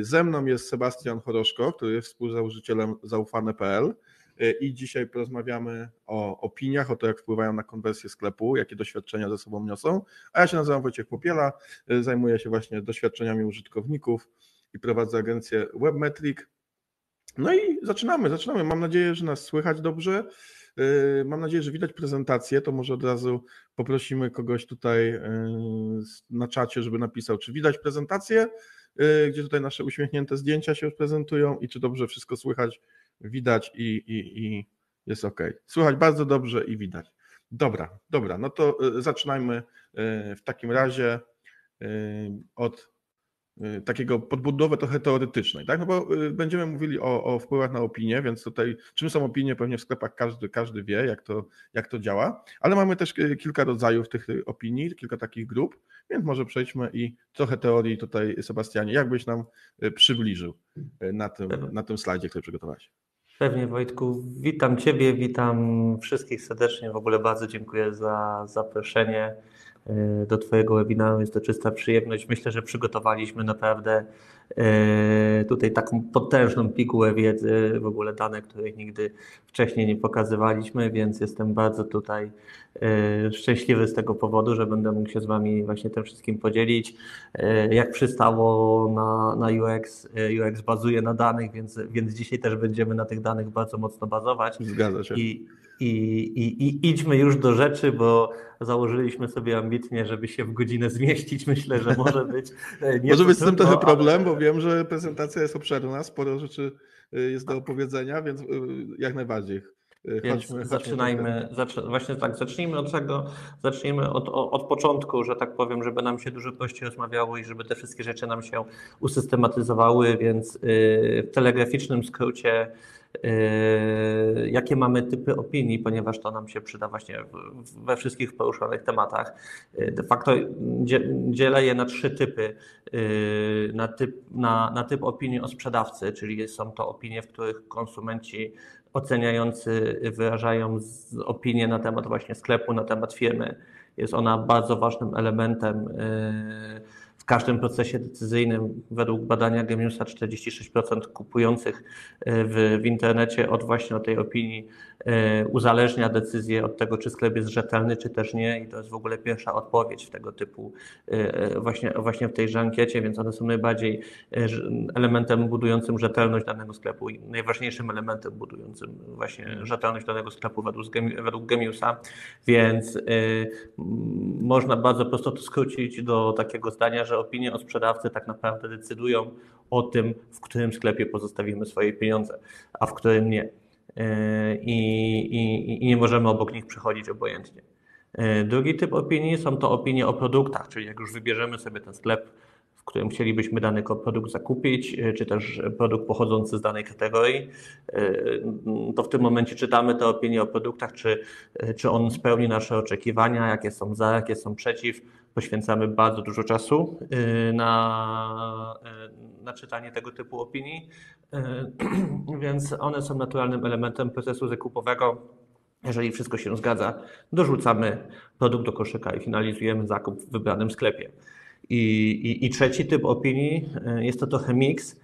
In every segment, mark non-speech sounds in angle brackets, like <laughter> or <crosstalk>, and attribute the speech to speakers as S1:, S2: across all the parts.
S1: Ze mną jest Sebastian Choroszko, który jest współzałożycielem zaufane.pl i dzisiaj porozmawiamy o opiniach, o to, jak wpływają na konwersję sklepu, jakie doświadczenia ze sobą niosą. A ja się nazywam Wojciech Popiela, zajmuję się właśnie doświadczeniami użytkowników i prowadzę agencję Webmetric. No i zaczynamy, zaczynamy. Mam nadzieję, że nas słychać dobrze. Mam nadzieję, że widać prezentację. To może od razu poprosimy kogoś tutaj na czacie, żeby napisał, czy widać prezentację, gdzie tutaj nasze uśmiechnięte zdjęcia się prezentują i czy dobrze wszystko słychać widać i, i, i jest ok. Słychać bardzo dobrze i widać. Dobra, dobra, no to y, zaczynajmy y, w takim razie y, od takiego podbudowy trochę teoretycznej, tak? No bo będziemy mówili o, o, wpływach na opinię, więc tutaj czym są opinie, pewnie w sklepach każdy, każdy wie, jak to, jak to działa, ale mamy też kilka rodzajów tych opinii, kilka takich grup, więc może przejdźmy i trochę teorii tutaj, Sebastianie, jakbyś nam przybliżył na tym, na tym slajdzie, który przygotowałeś.
S2: Pewnie Wojtku, witam Ciebie, witam wszystkich serdecznie. W ogóle bardzo dziękuję za zaproszenie do Twojego webinaru. Jest to czysta przyjemność. Myślę, że przygotowaliśmy naprawdę e, tutaj taką potężną pigułę wiedzy, w ogóle dane, których nigdy wcześniej nie pokazywaliśmy, więc jestem bardzo tutaj E, szczęśliwy z tego powodu, że będę mógł się z Wami właśnie tym wszystkim podzielić. E, jak przystało na, na UX, e, UX bazuje na danych, więc, więc dzisiaj też będziemy na tych danych bardzo mocno bazować.
S1: Zgadza się.
S2: I, i, i, i idźmy już do rzeczy, bo założyliśmy sobie ambitnie, żeby się w godzinę zmieścić. <laughs> Myślę, że może być.
S1: może być z tym trochę problem, ale... bo wiem, że prezentacja jest obszerna, sporo rzeczy jest do opowiedzenia, więc jak najbardziej
S2: więc chodźmy, zaczynajmy, zacz, właśnie tak, zacznijmy od tego, zacznijmy od, od początku, że tak powiem, żeby nam się dużo prościej rozmawiało i żeby te wszystkie rzeczy nam się usystematyzowały, więc y, w telegraficznym skrócie y, jakie mamy typy opinii, ponieważ to nam się przyda właśnie we wszystkich poruszonych tematach. Y, de facto dzielę je na trzy typy. Na typ, na, na typ opinii o sprzedawcy, czyli są to opinie, w których konsumenci oceniający wyrażają opinię na temat właśnie sklepu, na temat firmy. Jest ona bardzo ważnym elementem y, każdym procesie decyzyjnym według badania Gemiusa 46% kupujących e, w, w internecie od właśnie od tej opinii e, uzależnia decyzję od tego, czy sklep jest rzetelny, czy też nie. I to jest w ogóle pierwsza odpowiedź w tego typu e, właśnie, właśnie w tejże ankiecie, więc one są najbardziej elementem budującym rzetelność danego sklepu i najważniejszym elementem budującym właśnie rzetelność danego sklepu według, według Gemiusa, więc można bardzo prosto to skrócić do takiego zdania, że opinie o sprzedawcy tak naprawdę decydują o tym, w którym sklepie pozostawimy swoje pieniądze, a w którym nie. E, I, i, i nie możemy obok nich przechodzić obojętnie. E, drugi typ opinii są to opinie o produktach, czyli jak już wybierzemy sobie ten sklep, w którym chcielibyśmy dany produkt zakupić, e, czy też produkt pochodzący z danej kategorii, to w tym momencie czytamy te opinie o produktach, czy, czy on spełni nasze oczekiwania, jakie są za, jakie są przeciw, poświęcamy bardzo dużo czasu y, na, y, na czytanie tego typu opinii, y, <clears throat> więc one są naturalnym elementem procesu zakupowego. Jeżeli wszystko się zgadza, dorzucamy produkt do koszyka i finalizujemy zakup w wybranym sklepie. I, i, i trzeci typ opinii jest to trochę miks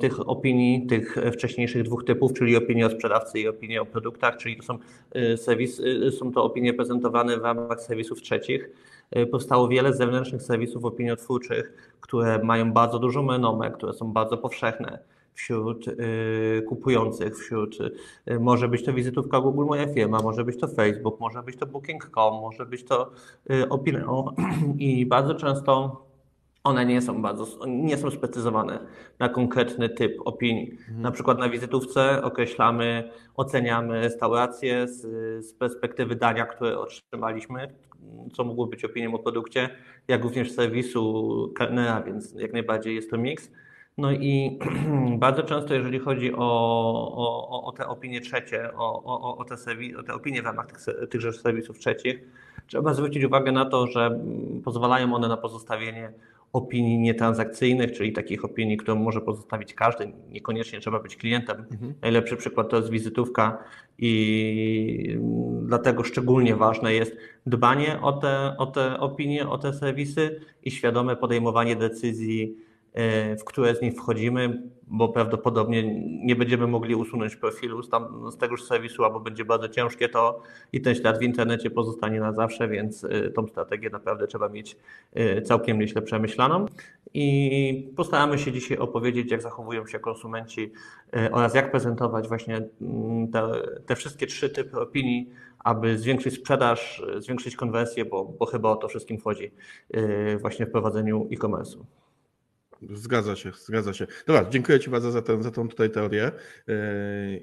S2: tych opinii, tych wcześniejszych dwóch typów, czyli opinie o sprzedawcy i opinie o produktach, czyli to są, serwis, są to opinie prezentowane w ramach serwisów trzecich powstało wiele zewnętrznych serwisów opiniotwórczych, które mają bardzo dużą renomę, które są bardzo powszechne wśród y, kupujących, wśród y, może być to wizytówka Google Moja Firma, może być to Facebook, może być to Booking.com, może być to Opinio. <clears throat> I bardzo często one nie są bardzo, nie są sprecyzowane na konkretny typ opinii. Mhm. Na przykład na wizytówce określamy, oceniamy restaurację z, z perspektywy dania, które otrzymaliśmy, co mogło być opinią o produkcie, jak również serwisu kelnera, więc jak najbardziej jest to miks. No i <clears throat> bardzo często, jeżeli chodzi o, o, o te opinie trzecie, o, o, te serwi- o te opinie w ramach tych, tychże serwisów trzecich, trzeba zwrócić uwagę na to, że pozwalają one na pozostawienie opinii nietransakcyjnych, czyli takich opinii, które może pozostawić każdy, niekoniecznie trzeba być klientem. Mhm. Najlepszy przykład to jest wizytówka i dlatego szczególnie ważne jest dbanie o te, o te opinie, o te serwisy i świadome podejmowanie decyzji w które z nich wchodzimy, bo prawdopodobnie nie będziemy mogli usunąć profilu z, tam, z tegoż serwisu, albo będzie bardzo ciężkie to i ten ślad w internecie pozostanie na zawsze, więc tą strategię naprawdę trzeba mieć całkiem nieźle przemyślaną. I postaramy się dzisiaj opowiedzieć, jak zachowują się konsumenci oraz jak prezentować właśnie mm, te, te wszystkie trzy typy opinii, aby zwiększyć sprzedaż, zwiększyć konwersję, bo, bo chyba o to wszystkim chodzi właśnie w prowadzeniu e-commerce'u.
S1: Zgadza się, zgadza się. Dobra, dziękuję Ci bardzo za, ten, za tą tutaj teorię. Yy,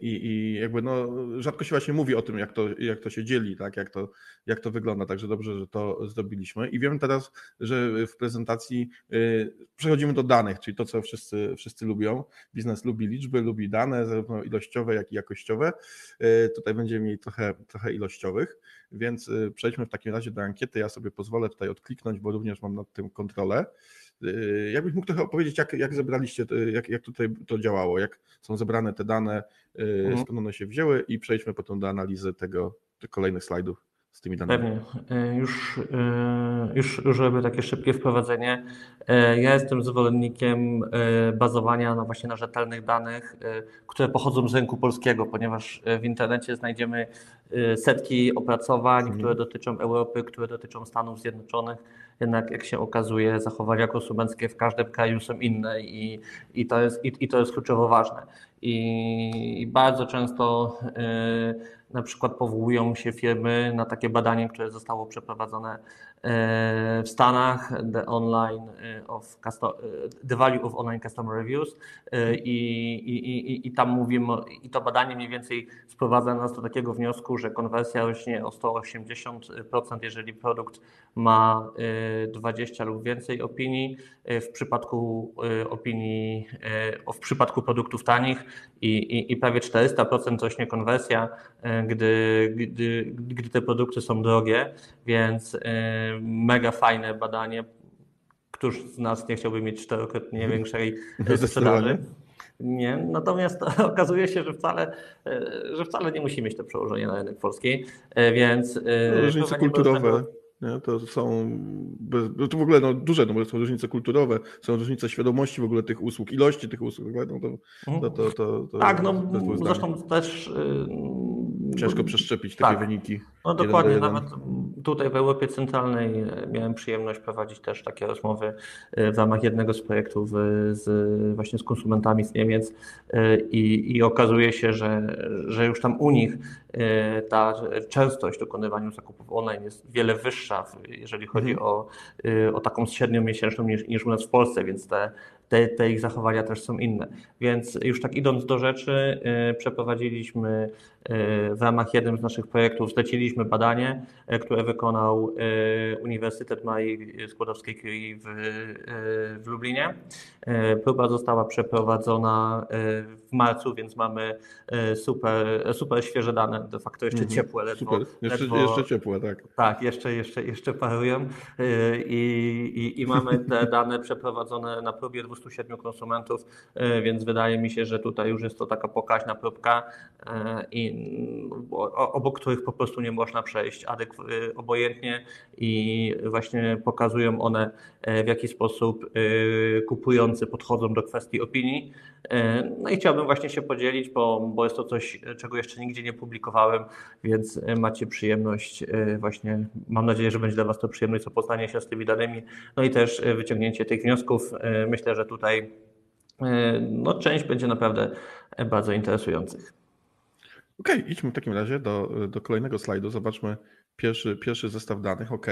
S1: I, I, jakby no, rzadko się właśnie mówi o tym, jak to, jak to się dzieli, tak? jak, to, jak to wygląda. Także dobrze, że to zrobiliśmy. I wiem teraz, że w prezentacji yy, przechodzimy do danych, czyli to, co wszyscy, wszyscy lubią. Biznes lubi liczby, lubi dane, zarówno ilościowe, jak i jakościowe. Yy, tutaj będziemy mieli trochę, trochę ilościowych, więc przejdźmy w takim razie do ankiety. Ja sobie pozwolę tutaj odkliknąć, bo również mam nad tym kontrolę. Yy, jakbyś mógł trochę opowiedzieć, jak, jak zebraliście, jak, jak tutaj to działało, jak są zebrane te dane, yy, mhm. skąd one się wzięły i przejdźmy potem do analizy tego, tych kolejnych slajdów z tymi danymi.
S2: Pewnie. Yy, już, już, już robię takie szybkie wprowadzenie. Ja jestem zwolennikiem bazowania na właśnie na rzetelnych danych, które pochodzą z rynku polskiego, ponieważ w internecie znajdziemy setki opracowań, mhm. które dotyczą Europy, które dotyczą Stanów Zjednoczonych jednak jak się okazuje, zachowania konsumenckie w każdym kraju są inne i, i, to, jest, i, i to jest kluczowo ważne. I, bardzo często y, na przykład powołują się firmy na takie badanie, które zostało przeprowadzone w Stanach the online of the value of online customer reviews i, i, i, tam mówimy i to badanie mniej więcej sprowadza nas do takiego wniosku, że konwersja rośnie o 180%, jeżeli produkt ma 20 lub więcej opinii w przypadku opinii w przypadku produktów tanich i, i, i prawie 400% rośnie konwersja, gdy, gdy, gdy te produkty są drogie, więc mega fajne badanie. Któż z nas nie chciałby mieć czterokrotnie mhm. większej sprzedaży? Nie, natomiast <laughs> okazuje się, że wcale, e, że wcale nie musi mieć to przełożenie na rynek polski, więc...
S1: Różnice kulturowe. Nie? To są no to w ogóle no, duże, no bo są różnice kulturowe, są różnice świadomości w ogóle tych usług, ilości tych usług, no to, to, to, to,
S2: to Tak, no zresztą też
S1: Ciężko przeszczepić takie tak. wyniki.
S2: No dokładnie, nawet tutaj w Europie Centralnej e, miałem przyjemność prowadzić też takie rozmowy e, w ramach jednego z projektów z, właśnie z konsumentami z Niemiec e, i, i okazuje się, że, że już tam u nich ta częstość dokonywania zakupów online jest wiele wyższa, jeżeli chodzi o, o taką średnią miesięczną niż, niż u nas w Polsce, więc te te, te ich zachowania też są inne. Więc już tak idąc do rzeczy, y, przeprowadziliśmy y, w ramach jednym z naszych projektów, zleciliśmy badanie, y, które wykonał Uniwersytet Marii Skłodowskiej-Curie w, w Lublinie. Próba została przeprowadzona w marcu, więc mamy super, super świeże dane, de facto jeszcze mhm, ciepłe. Ledwo, super.
S1: Jeszcze, ledwo, jeszcze ciepłe, tak.
S2: Tak, jeszcze, jeszcze, jeszcze parują i, i, i mamy te <laughs> dane przeprowadzone na próbie 200 207 konsumentów, e, więc wydaje mi się, że tutaj już jest to taka pokaźna próbka, e, i, obok których po prostu nie można przejść e, obojętnie i właśnie pokazują one w jaki sposób kupujący podchodzą do kwestii opinii. No i chciałbym właśnie się podzielić, bo, bo jest to coś, czego jeszcze nigdzie nie publikowałem, więc macie przyjemność właśnie, mam nadzieję, że będzie dla Was to przyjemność zapoznanie się z tymi danymi, no i też wyciągnięcie tych wniosków. Myślę, że tutaj e, no, część będzie naprawdę bardzo interesujących.
S1: Okej, okay, idźmy w takim razie do, do kolejnego slajdu. Zobaczmy pierwszy, pierwszy zestaw danych. OK.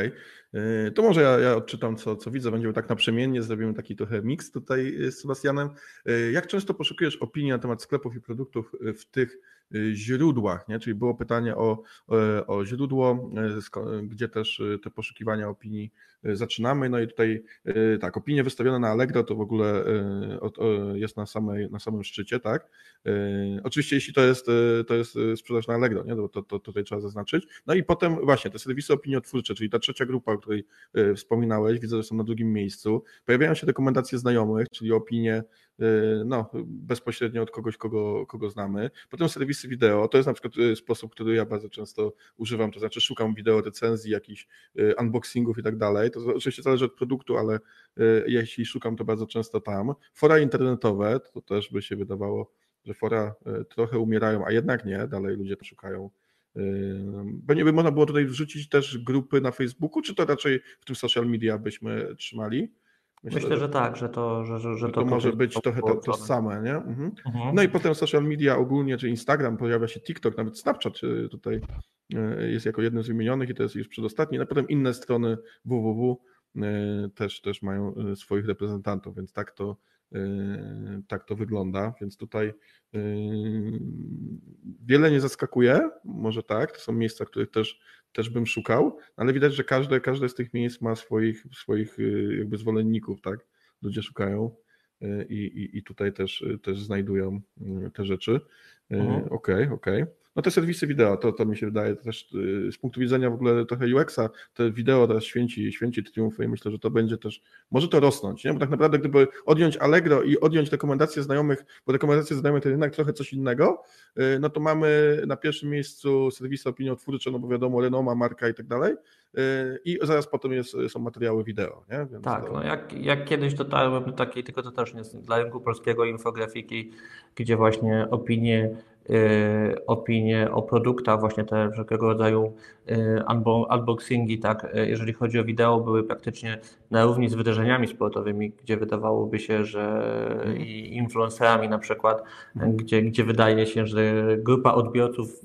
S1: To może ja, ja odczytam, co, co widzę. Będziemy tak naprzemiennie, zrobimy taki trochę miks tutaj z Sebastianem. E, jak często poszukujesz opinii na temat sklepów i produktów w tych Y, źródłach, nie? czyli było pytanie o, o źródło, e, gdzie też e, te poszukiwania opinii zaczynamy. No i tutaj tak, opinie wystawione na Allegro to w ogóle jest na, samej, na samym szczycie, tak? Oczywiście jeśli to jest, to jest sprzedaż na Allegro, nie? To, to, to tutaj trzeba zaznaczyć. No i potem właśnie te serwisy opiniotwórcze, czyli ta trzecia grupa, o której wspominałeś, widzę, że są na drugim miejscu. Pojawiają się rekomendacje znajomych, czyli opinie no, bezpośrednio od kogoś, kogo, kogo znamy. Potem serwisy wideo, to jest na przykład sposób, który ja bardzo często używam, to znaczy szukam wideo recenzji, jakichś unboxingów i tak dalej. To oczywiście zależy od produktu, ale jeśli szukam, to bardzo często tam. Fora internetowe, to też by się wydawało, że fora trochę umierają, a jednak nie, dalej ludzie to szukają bo nie by można było tutaj wrzucić też grupy na Facebooku, czy to raczej w tym social media byśmy trzymali?
S2: Myślę, że tak, że to, że, że, że
S1: to, to może być trochę to, to same, nie? Mhm. Mhm. No i potem social media ogólnie, czy Instagram, pojawia się TikTok, nawet Snapchat tutaj e, jest jako jeden z wymienionych i to jest już przedostatni, a potem inne strony www e, też, też mają e, swoich reprezentantów, więc tak to, tak to wygląda, więc tutaj wiele nie zaskakuje, może tak, to są miejsca, których też, też bym szukał, ale widać, że każde, każde z tych miejsc ma swoich, swoich jakby zwolenników, tak, ludzie szukają i, i, i tutaj też, też znajdują te rzeczy. Okej, mhm. okej. Okay, okay. No te serwisy wideo, to, to mi się wydaje też y, z punktu widzenia w ogóle trochę UX-a, te wideo teraz święci, święci triumfy i myślę, że to będzie też, może to rosnąć, nie? bo tak naprawdę gdyby odjąć Allegro i odjąć rekomendacje znajomych, bo rekomendacje znajomych to jednak trochę coś innego, y, no to mamy na pierwszym miejscu serwisy opiniotwórcze, no bo wiadomo, Renoma, marka i tak dalej, y, i zaraz potem jest, są materiały wideo. Nie?
S2: Więc tak, to... no jak, jak kiedyś dotarłem do takiej, tylko to też nie jest dla rynku polskiego infografiki, gdzie właśnie opinie opinie o produktach, właśnie te wszelkiego rodzaju y, unboxingi, tak, y, jeżeli chodzi o wideo, były praktycznie na równi z wydarzeniami sportowymi, gdzie wydawałoby się, że i influencerami na przykład, gdzie, gdzie wydaje się, że grupa odbiorców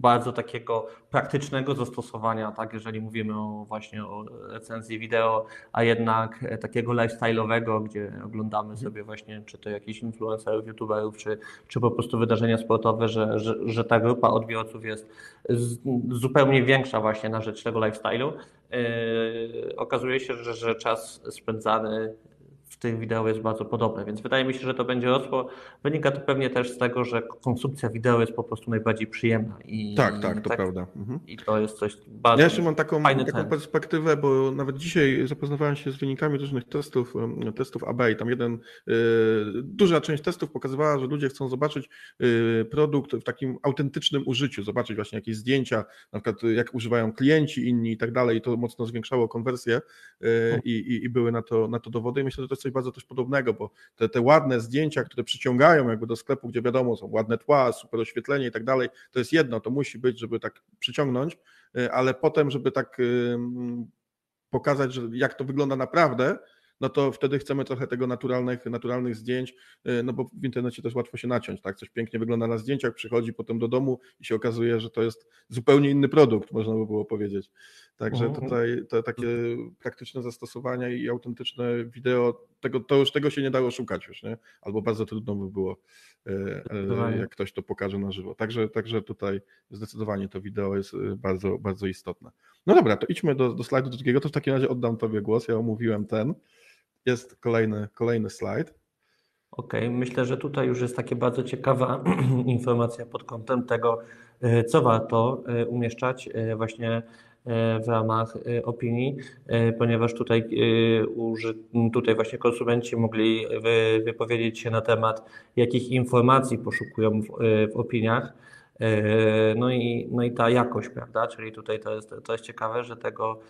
S2: bardzo takiego praktycznego zastosowania, tak, jeżeli mówimy o właśnie o recenzji wideo, a jednak takiego lifestyle'owego, gdzie oglądamy sobie właśnie czy to jakichś influencerów, youtuberów, czy, czy po prostu wydarzenia sportowe, że, że, że ta grupa odbiorców jest zupełnie większa właśnie na rzecz tego lifestyle'u. Yy, okazuje się, że, że czas spędzany tych wideo jest bardzo podobne, więc wydaje mi się, że to będzie rosło. Wynika to pewnie też z tego, że konsumpcja wideo jest po prostu najbardziej przyjemna. I,
S1: tak, tak, to tak, prawda. Mhm.
S2: I to jest coś bardzo
S1: Ja jeszcze mam taką, taką perspektywę, bo nawet dzisiaj zapoznawałem się z wynikami różnych testów, testów AB i tam jeden, yy, duża część testów pokazywała, że ludzie chcą zobaczyć yy, produkt w takim autentycznym użyciu, zobaczyć właśnie jakieś zdjęcia, na przykład jak używają klienci inni i tak dalej i to mocno zwiększało konwersję yy, i, i, i były na to, na to dowody i myślę, że to jest coś bardzo też podobnego, bo te, te ładne zdjęcia, które przyciągają jakby do sklepu, gdzie wiadomo, są ładne tła, super oświetlenie i tak dalej, to jest jedno, to musi być, żeby tak przyciągnąć, y, ale potem, żeby tak y, pokazać, że jak to wygląda naprawdę, no to wtedy chcemy trochę tego naturalnych, naturalnych zdjęć, y, no bo w internecie też łatwo się naciąć, tak? Coś pięknie wygląda na zdjęciach, przychodzi potem do domu i się okazuje, że to jest zupełnie inny produkt, można by było powiedzieć. Także mhm. tutaj te takie praktyczne zastosowania i autentyczne wideo, tego, to już tego się nie dało szukać już, nie? Albo bardzo trudno by było, e, e, jak ktoś to pokaże na żywo. Także, także tutaj zdecydowanie to wideo jest e, bardzo, bardzo istotne. No dobra, to idźmy do, do slajdu drugiego, to w takim razie oddam Tobie głos, ja omówiłem ten. Jest kolejny, kolejny slajd.
S2: Okej, okay. myślę, że tutaj już jest takie bardzo ciekawa <clears throat> informacja pod kątem tego, co warto umieszczać właśnie w ramach e, opinii, e, ponieważ tutaj, tutaj właśnie konsumenci mogli wypowiedzieć się na temat, jakich informacji poszukują w opiniach. No i, no i ta jakość, prawda? Czyli tutaj to jest, to jest ciekawe, że tego,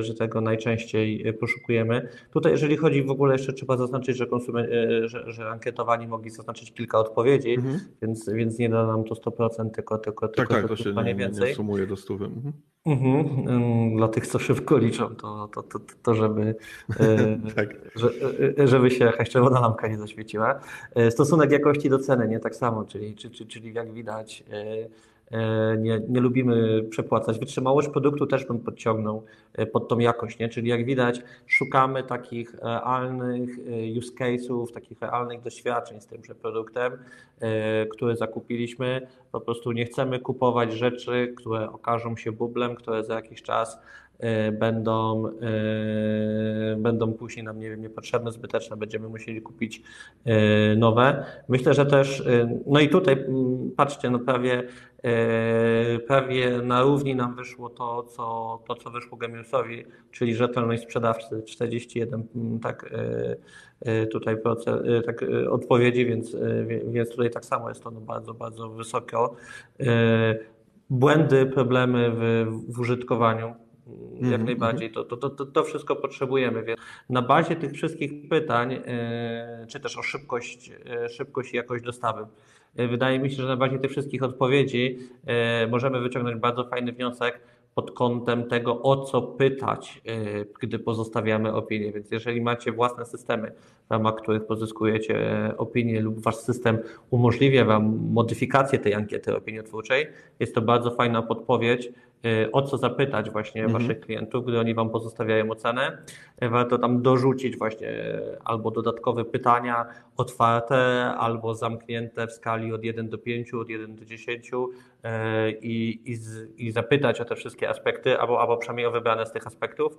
S2: że tego najczęściej poszukujemy. Tutaj, jeżeli chodzi w ogóle, jeszcze trzeba zaznaczyć, że, konsumen, że, że ankietowani mogli zaznaczyć kilka odpowiedzi, mhm. więc, więc nie da nam to 100%, tylko, tylko,
S1: tak, tylko tak, to się nie, więcej. nie sumuje do 100. Mhm.
S2: Mhm. Dla tych, co szybko liczą, to, to, to, to żeby, e, <laughs> tak. że, e, żeby się jakaś czerwona lampka nie zaświeciła. E, stosunek jakości do ceny, nie tak samo, czyli, czyli, czyli jak widać E, nie, nie lubimy przepłacać. Wytrzymałość produktu też bym podciągnął e, pod tą jakość, nie? czyli jak widać szukamy takich realnych e, use case'ów, takich realnych doświadczeń z tymże produktem, który zakupiliśmy. Po prostu nie chcemy kupować rzeczy, które okażą się bublem, które za jakiś czas będą, będą później nam, nie wiem, niepotrzebne, zbyteczne, będziemy musieli kupić nowe. Myślę, że też, no i tutaj patrzcie, no prawie E, prawie na równi nam wyszło to, co, to, co wyszło Gemiusowi, czyli rzetelność sprzedawcy 41 mm, tak, e, e, tutaj procent, tak, odpowiedzi, więc, więc tutaj tak samo jest to no bardzo, bardzo wysoko. Błędy, problemy w, w użytkowaniu, jak mm -hmm. najbardziej. To, to, to, to wszystko potrzebujemy. Więc na bazie tych wszystkich pytań, czy też o szybkość, szybkość i jakość dostawy, wydaje mi się, że na bazie tych wszystkich odpowiedzi e, możemy wyciągnąć bardzo fajny wniosek pod kątem tego, o co pytać, e, gdy pozostawiamy opinię. Więc jeżeli macie własne systemy, w ramach których pozyskujecie opinię lub wasz system umożliwia wam modyfikację tej ankiety opiniotwórczej, jest to bardzo fajna podpowiedź, o co zapytać właśnie mhm. waszych klientów, gdy oni wam pozostawiają ocenę. Y, warto tam dorzucić właśnie albo dodatkowe pytania otwarte, albo zamknięte w skali od 1 do 5, od 1 do 10 y, i, i, i zapytać o te wszystkie aspekty, albo, albo przynajmniej o wybrane z tych aspektów.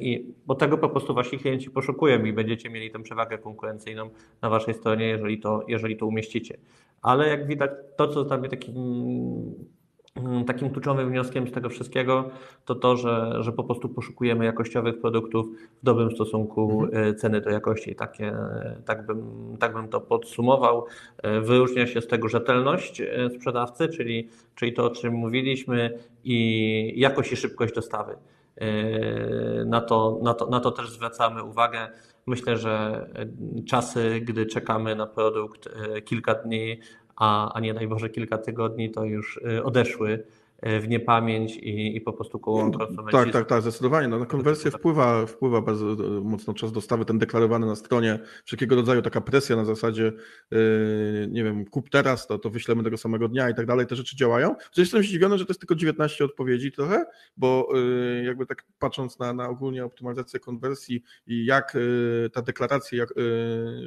S2: I, bo tego po prostu wasi klienci poszukują i będziecie mieli tę przewagę konkurencyjną na waszej stronie, jeżeli to, jeżeli to umieścicie. Ale jak widać, to co tam takim Mm, takim kluczowym wnioskiem z tego wszystkiego to to, że, że po prostu poszukujemy jakościowych produktów w dobrym stosunku mhm. E, ceny do jakości. Takie, tak, bym, tak bym to podsumował. E, wyróżnia się z tego rzetelność e, sprzedawcy, czyli, czyli to, o czym mówiliśmy, i jakość i szybkość dostawy. Na to, na, to, na to też zwracamy uwagę. Myślę, że czasy, gdy czekamy na produkt kilka dni, a, a nie daj Boże kilka tygodni, to już y, odeszły w niepamięć i, i po prostu koło konsumenci.
S1: Tak, tak, tak, zdecydowanie. No, na konwersję wpływa, wpływa bardzo e, mocno czas dostawy, ten deklarowany na stronie, wszelkiego rodzaju taka presja na zasadzie, yy, nie wiem, kup teraz, to, to wyślemy tego samego dnia i tak dalej, te rzeczy działają. Chociaż jestem zdziwiony, że to jest tylko 19 odpowiedzi trochę, bo yy, jakby tak patrząc na, na ogólnie optymalizację konwersji i jak yy, ta deklaracja, jak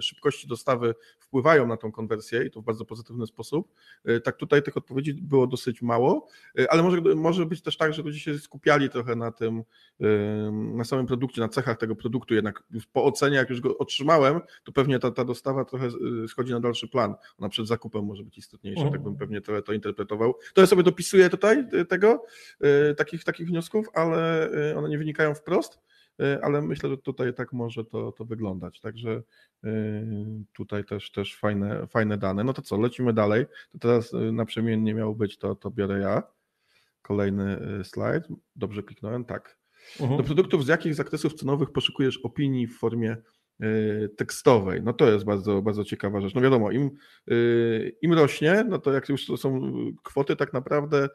S1: szybkości dostawy wpływają na tą konwersję i to w bardzo pozytywny sposób, tak tutaj tych odpowiedzi było dosyć mało ale może, może być też tak, że ludzie się skupiali trochę na tym, na samym produkcie, na cechach tego produktu, jednak po ocenie, jak już go otrzymałem, to pewnie ta, ta dostawa trochę y, schodzi na dalszy plan. Ona przed zakupem może być istotniejsza, mhm. tak bym pewnie trochę to interpretował. To ja sobie dopisuję tutaj y, tego, y, takich, takich wniosków, ale one nie wynikają wprost, ale myślę, że tutaj tak może to, to wyglądać. Także tutaj też, też fajne, fajne dane. No to co, lecimy dalej. To teraz naprzemiennie miało być, to, to biorę ja. Kolejny y, slajd. Dobrze kliknąłem? Tak. Mhm. Do produktów z jakich zakresów cenowych poszukujesz opinii w formie y, tekstowej. No to jest bardzo, bardzo ciekawa rzecz. No wiadomo, im, y, im rośnie, no to jak już to są kwoty tak naprawdę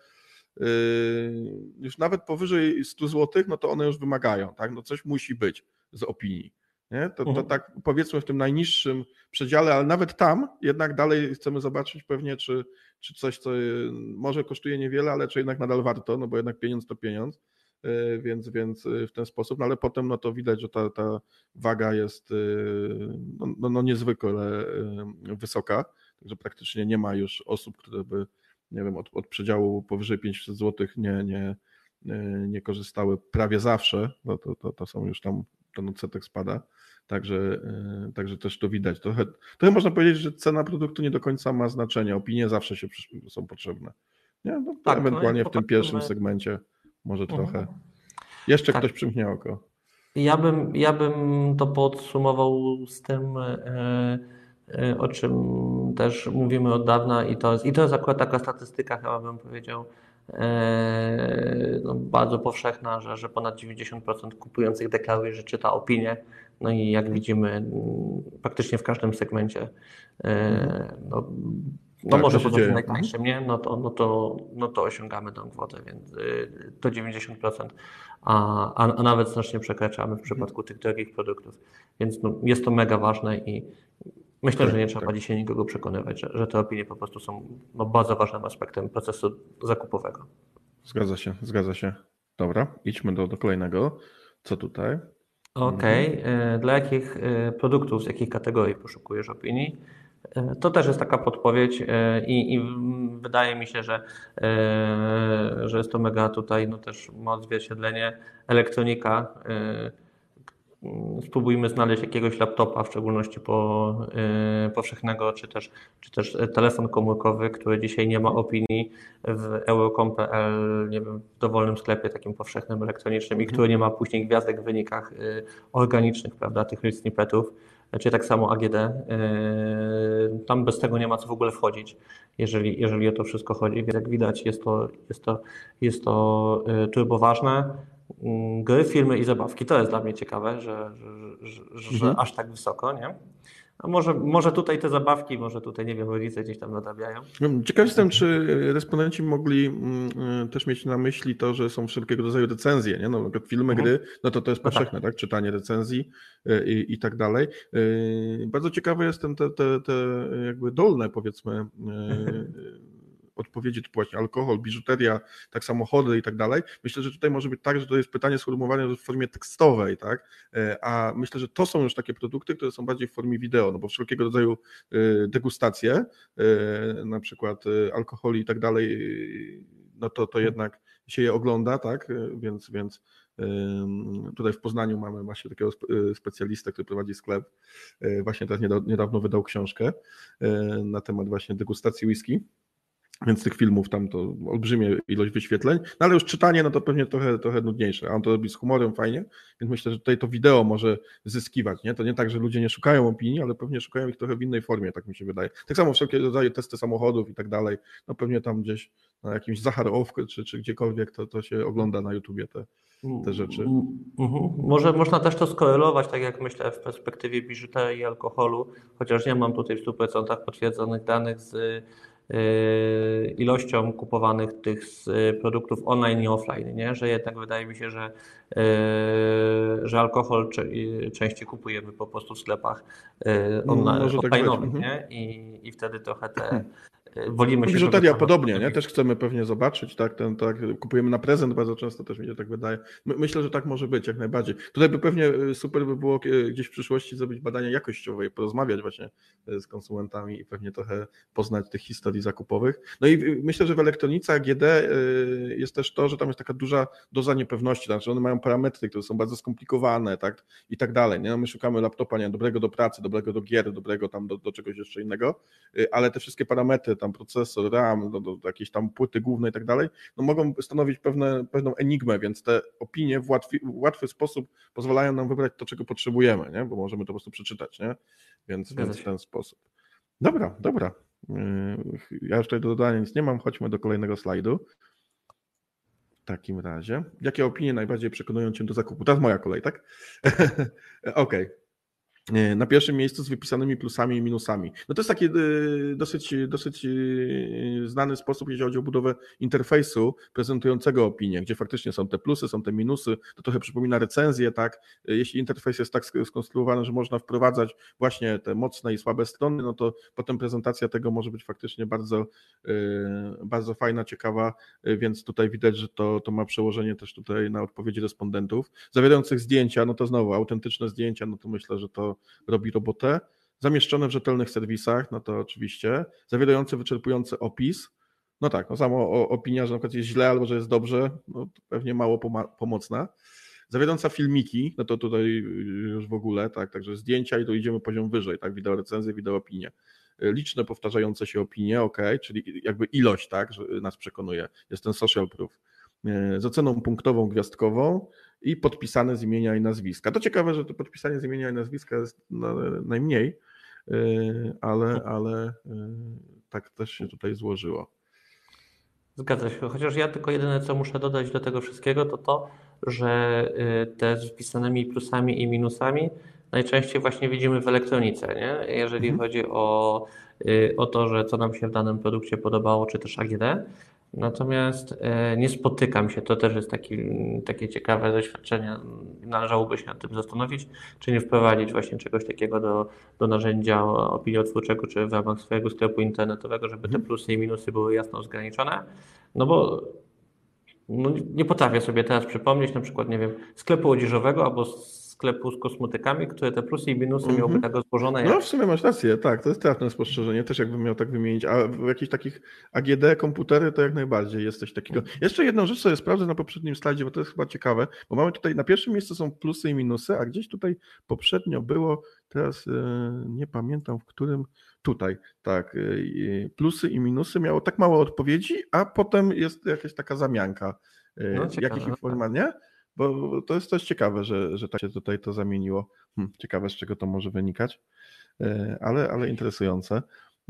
S1: już nawet powyżej 100 zł, no to one już wymagają, tak? No coś musi być z opinii. Nie? To, to mhm. tak powiedzmy w tym najniższym przedziale, ale nawet tam jednak dalej chcemy zobaczyć pewnie, czy, czy coś, co y, może kosztuje niewiele, ale czy jednak nadal warto, no bo jednak pieniądz to pieniądz, y, więc, więc y, w ten sposób, no ale potem no to widać, że ta, ta waga jest no, no, no niezwykle wysoka, także praktycznie nie ma już osób, które by, nie wiem, od, od przedziału powyżej 500 zł nie, nie, nie korzystały prawie zawsze, no to, to, to są już tam, ten odsetek spada. Także, e, także też to widać. Trochę, trochę można powiedzieć, że cena produktu nie do końca ma znaczenie. Opinie zawsze się są potrzebne. Nie? No, tak, ewentualnie no w tym pierwszym segmencie może mhm. trochę. Jeszcze tak. ktoś przymknie oko.
S2: Ja bym, ja bym to podsumował z tym, e, e, o czym też mówimy od dawna i to jest, i to jest akurat taka statystyka, chyba bym powiedział, no, bardzo powszechna, że, że ponad 90% kupujących deklaruje, że czyta opinię no i jak widzimy, mm, praktycznie w każdym segmencie, e, no, no tak, może po prostu najtańszym, nie? No to, no, to, no to osiągamy tą kwotę, więc y, to 90%, a, a, a nawet znacznie przekraczamy w przypadku tych drogich produktów. Więc no, jest to mega ważne i myślę, że nie trzeba tak. dzisiaj nikogo przekonywać, że, że te opinie po prostu są no, bardzo ważnym aspektem procesu zakupowego.
S1: Zgadza się, zgadza się. Dobra, idźmy do, do kolejnego. Co tutaj?
S2: Okej. Okay. Mhm. Dla jakich e, produktów, z jakich kategorii poszukujesz opinii? To też jest taka podpowiedź i, i, wydaje mi się, że, że jest to mega tutaj no też ma odzwierciedlenie elektronika spróbujmy znaleźć jakiegoś laptopa, w szczególności po, yy, powszechnego, czy też, czy też telefon komórkowy, który dzisiaj nie ma opinii w euro.com.pl, nie wiem, w dowolnym sklepie takim powszechnym elektronicznym i który nie ma później gwiazdek w wynikach yy, organicznych, prawda, tych snippetów, czy tak samo AGD. Yy, tam bez tego nie ma co w ogóle wchodzić, jeżeli, jeżeli o to wszystko chodzi. Więc jak widać, jest to, jest to, jest to yy, turbo ważne. Mm, gry, filmy i zabawki. To jest dla mnie ciekawe, że, że, że, że mhm. aż tak wysoko, nie? A może, może tutaj te zabawki, może tutaj, nie wiem, rodzice gdzieś tam nadabiają.
S1: Ciekaw jestem, czy respondenci mogli mm, też mieć na myśli to, że są wszelkiego rodzaju recenzje, nie? No, filmy, mhm. gry, no to to jest powszechne, no tak. tak? Czytanie recenzji y, i, i tak dalej. Bardzo ciekawe jest ten, te, te, te jakby dolne, powiedzmy, <laughs> odpowiedzi typu właśnie alkohol, biżuteria, tak samochody i tak dalej. Myślę, że tutaj może być tak, że to jest pytanie sformułowane w formie tekstowej, tak? E, a myślę, że to są już takie produkty, które są bardziej w formie wideo, no bo wszelkiego rodzaju e, degustacje, e, na przykład alkoholi i tak dalej, no to, to jednak się je ogląda, tak? Więc, więc Tutaj w Poznaniu mamy właśnie takiego specjalistę, który prowadzi sklep. Właśnie teraz niedawno wydał książkę na temat właśnie degustacji whisky. Więc tych filmów tam to olbrzymie ilość wyświetleń, no ale już czytanie, no to pewnie trochę, trochę nudniejsze, a on to robi z humorem fajnie, więc myślę, że tutaj to wideo może zyskiwać, nie? To nie tak, że ludzie nie szukają opinii, ale pewnie szukają ich trochę w innej formie, tak mi się wydaje. Tak samo wszelkie rodzaje testy samochodów i tak dalej, no pewnie tam gdzieś na jakimś Zacharowku czy, czy gdziekolwiek to, to się ogląda na YouTubie te, te rzeczy.
S2: Mhm. Może można też to skorelować, tak jak myślę, w perspektywie biżuterii i alkoholu, chociaż nie mam tutaj w 100% potwierdzonych danych z ilością kupowanych tych produktów online i offline, nie? że jednak wydaje mi się, że, y, że alkohol częściej kupujemy po prostu w sklepach y, online, no, tak offline'owych tak I, I wtedy trochę te <laughs> wolimy się.
S1: Biżuteria podobnie, nie? Też chcemy pewnie zobaczyć, tak? Ten, tak? Kupujemy na prezent bardzo często, też mi się tak wydaje. My, myślę, że tak może być, jak najbardziej. Tutaj by pewnie y, super by było y, gdzieś w przyszłości zrobić badania jakościowe i porozmawiać właśnie z konsumentami i pewnie trochę poznać tych historii zakupowych. No i myślę, że w elektronice AGD jest też to, że tam jest taka duża doza niepewności, znaczy one mają parametry, które są bardzo skomplikowane, tak? I tak dalej, nie? No my szukamy laptopa, nie? Dobrego do pracy, dobrego do gier, dobrego tam do, do czegoś jeszcze innego, ale te wszystkie parametry, tam procesor, RAM, do, do jakiejś tam płyty głównej i tak dalej, no mogą stanowić pewne, pewną enigmę, więc te opinie w łatwy, w łatwy sposób pozwalają nam wybrać to, czego potrzebujemy, nie? bo możemy to po prostu przeczytać, nie? Więc, więc w ten sposób. Dobra, dobra. Yy, ja już tutaj do dodania nic nie mam, chodźmy do kolejnego slajdu. W takim razie. Jakie opinie najbardziej przekonują Cię do zakupu? To jest moja kolej, tak? <laughs> Okej. Okay. E, na pierwszym miejscu z wypisanymi plusami i minusami. No to jest taki e, dosyć, dosyć e, znany sposób, jeśli chodzi o budowę interfejsu prezentującego opinię, gdzie faktycznie są te plusy, są te minusy. To trochę przypomina recenzję, tak? Jeśli interfejs jest tak skonstruowany, że można wprowadzać właśnie te mocne i słabe strony, no to potem prezentacja tego może być faktycznie bardzo, bardzo fajna, ciekawa, więc tutaj widać, że to, to ma przełożenie też tutaj na odpowiedzi respondentów. Zawierających zdjęcia, no to znowu autentyczne zdjęcia, no to myślę, że to robi robotę. Zamieszczone w rzetelnych serwisach, no to oczywiście. Zawierające wyczerpujący opis. No tak, no samo opinia, że na przykład jest źle albo że jest dobrze, no pewnie mało pomocna. Zawierająca filmiki, no to tutaj już w ogóle, tak, także zdjęcia i tu idziemy poziom wyżej, tak, wideo recenzje, wideo opinie. Liczne powtarzające się opinie, ok, czyli jakby ilość, tak, nas przekonuje, jest ten social proof. Z oceną punktową, gwiazdkową, i podpisane z imienia i nazwiska. To ciekawe, że to podpisanie z imienia i nazwiska jest najmniej, y, ale, ale y, tak też się tutaj złożyło.
S2: Zgadza się, chociaż ja tylko jedyne, co muszę dodać do tego wszystkiego, to to, że y, te z wpisanymi plusami i minusami najczęściej właśnie widzimy w elektronice, nie? jeżeli mhm. chodzi o, o to, że co nam się w danym produkcie podobało, czy też AGD. Natomiast e, nie spotykam się, to też jest taki, takie ciekawe doświadczenie, należałoby się nad tym zastanowić, czy nie wprowadzić właśnie czegoś takiego do, do narzędzia opiniotwórczego, czy w ramach swojego sklepu internetowego, żeby te mhm. plusy i minusy były jasno zgraniczone, no bo no, nie potrafię sobie teraz przypomnieć na przykład, nie wiem, sklepu odzieżowego albo sklepu z kosmetykami, które te plusy i minusy mm -hmm. miałby tak rozłożone.
S1: No w sumie masz rację, tak, to jest trafne spostrzeżenie, też jakbym miał tak wymienić, a w jakichś takich AGD komputery to jak najbardziej jest coś takiego. Jeszcze jedną rzecz sobie sprawdzę na poprzednim slajdzie, bo to jest chyba ciekawe, bo mamy tutaj, na pierwszym miejscu są plusy i minusy, a gdzieś tutaj poprzednio było, teraz yy, nie pamiętam w którym, tutaj, tak, yy, plusy i minusy miało tak mało odpowiedzi, a potem jest jakaś taka zamianka. Yy, no, jakich informacji, nie? Bo to jest coś ciekawe, że, że tak się tutaj to zamieniło. Hm, ciekawe, z czego to może wynikać, e, ale, ale interesujące.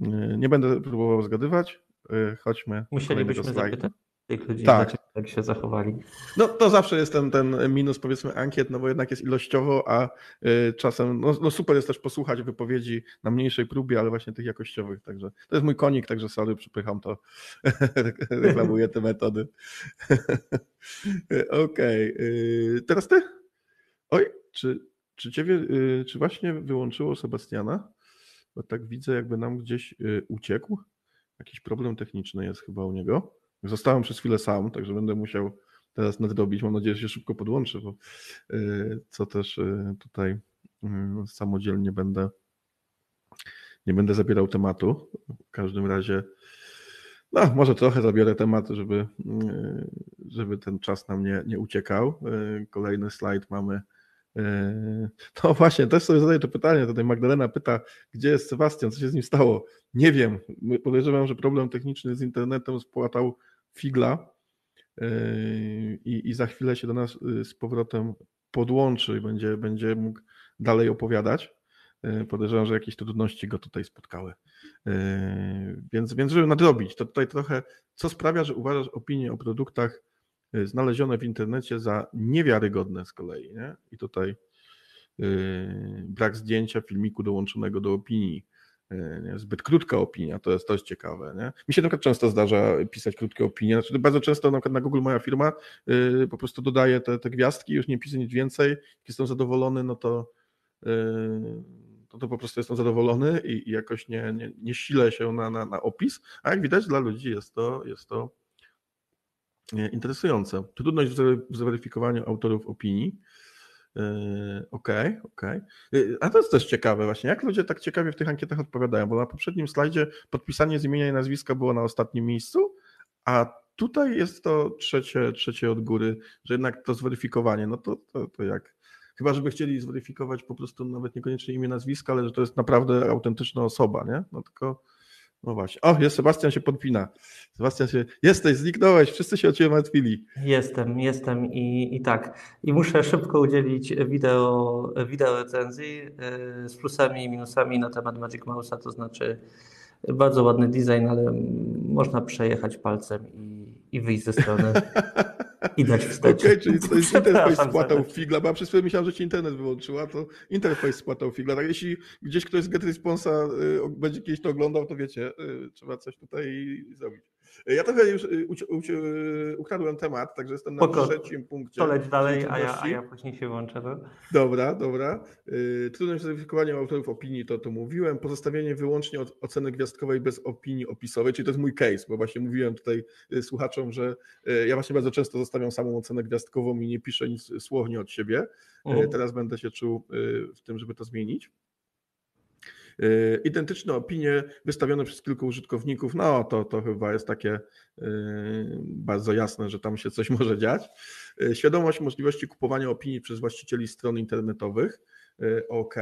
S1: E, nie będę próbował zgadywać. E, chodźmy.
S2: Musielibyśmy zapytać tych ludzi, tak. jak się zachowali.
S1: No to zawsze jest ten, ten minus powiedzmy ankiet, no bo jednak jest ilościowo, a y, czasem, no, no, super jest też posłuchać wypowiedzi na mniejszej próbie, ale właśnie tych jakościowych, także to jest mój konik, także sorry, przypycham to, <laughs> reklamuję te metody. <laughs> Okej, okay. teraz ty? Oj, czy, czy ciebie, y, czy właśnie wyłączyło Sebastiana? Bo tak widzę, jakby nam gdzieś y, uciekł. Jakiś problem techniczny jest chyba u niego. Zostałem przez chwilę sam, także będę musiał teraz nadrobić. Mam nadzieję, że się szybko podłączę, bo y, co też y, tutaj y, samodzielnie będę nie będę zabierał tematu. W każdym razie no, może trochę zabiorę temat, żeby, żeby ten czas nam nie, nie uciekał. Kolejny slajd mamy. No właśnie, też sobie zadaję to pytanie. Tutaj Magdalena pyta, gdzie jest Sebastian, co się z nim stało? Nie wiem. Podejrzewam, że problem techniczny z internetem spłatał Figla yy, i, i za chwilę się do nas yy, z powrotem podłączy i będzie, będzie mógł dalej opowiadać. Yy, podejrzewam, że jakieś trudności go tutaj spotkały. Więc, więc żeby nadrobić, to tutaj trochę, co sprawia, że uważasz opinie o produktach znalezione w internecie za niewiarygodne z kolei. Nie? I tutaj brak zdjęcia filmiku dołączonego do opinii, nie? Zbyt krótka opinia, to jest, jest ciekawe. Nie? Mi się na przykład często zdarza pisać krótkie opinie. Znaczy, bardzo często na przykład na Google moja firma yy, po prostu dodaje te, te gwiazdki, już nie piszę nic więcej. Jak jestem zadowolony, no to, yy, to, to po prostu jestem zadowolony i, i jakoś nie, nie, nie silę się na, na, na opis. A jak widać, dla ludzi jest to, jest to interesujące. Trudność w zweryfikowaniu autorów opinii. Yy, okej, okay, okej. Okay. A to jest też ciekawe właśnie, jak ludzie tak ciekawie w tych ankietach odpowiadają, bo na poprzednim slajdzie podpisanie z imienia i nazwiska było na ostatnim miejscu, a tutaj jest to trzecie, trzecie od góry, że jednak to zweryfikowanie, no to, to, to jak, chyba żeby chcieli zweryfikować po prostu nawet niekoniecznie imię, nazwiska, ale że to jest naprawdę autentyczna osoba, nie? No tylko no właśnie. O, jest Sebastian się podpina. Sebastian się. Jesteś, zniknąłeś, wszyscy się o ciebie martwili.
S2: Jestem, jestem i, i tak. I muszę szybko udzielić wideo, wideo recenzji y, z plusami i minusami na temat Magic Mouse'a, to znaczy bardzo ładny design, ale można przejechać palcem i, i wyjść ze strony. <laughs> I dać wstecz.
S1: Okej, okay, czyli <laughs> to jest interfejs spłatał figla, bo ja przez chwilę myślałem, że ci internet wyłączyła, to interfejs spłatał figla. Tak, jeśli gdzieś ktoś z GetResponsa y, będzie kiedyś to oglądał, to wiecie, y, trzeba coś tutaj zrobić. Ja trochę już y, ukradłem temat, także jestem na Poko, trzecim punkcie.
S2: To leć dalej, a ja, a ja później się włączę. No?
S1: Dobra, dobra. Trudność zweryfikowania autorów opinii, to to mówiłem. Pozostawienie wyłącznie od oceny gwiazdkowej bez opinii opisowej, czyli to jest mój case, bo właśnie mówiłem tutaj słuchaczom, że ja właśnie bardzo często zostawiam samą ocenę gwiazdkową i nie piszę nic słownie od siebie. Mhm. Teraz będę się czuł w tym, żeby to zmienić. E, identyczne opinie wystawione przez kilku użytkowników, no to, to chyba jest takie e, bardzo jasne, że tam się coś <laughs> może dziać. E, świadomość możliwości kupowania opinii przez właścicieli stron internetowych. OK.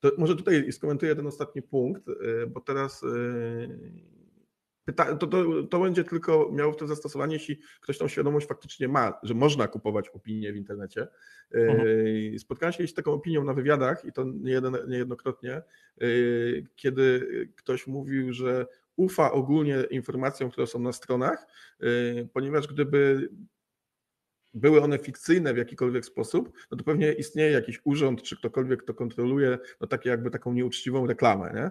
S1: To może tutaj skomentuję ten ostatni punkt, bo teraz Pyta, to, to, to, będzie tylko miało w tym zastosowanie, jeśli ktoś tą świadomość faktycznie ma, że można kupować opinie w internecie. Mhm. Spotkałem się z taką opinią na wywiadach i to niejednokrotnie, kiedy ktoś mówił, że ufa ogólnie informacjom, które są na stronach, ponieważ gdyby były one fikcyjne w jakikolwiek sposób, no to pewnie istnieje jakiś urząd, czy ktokolwiek, kto kontroluje no takie jakby taką nieuczciwą reklamę. Nie?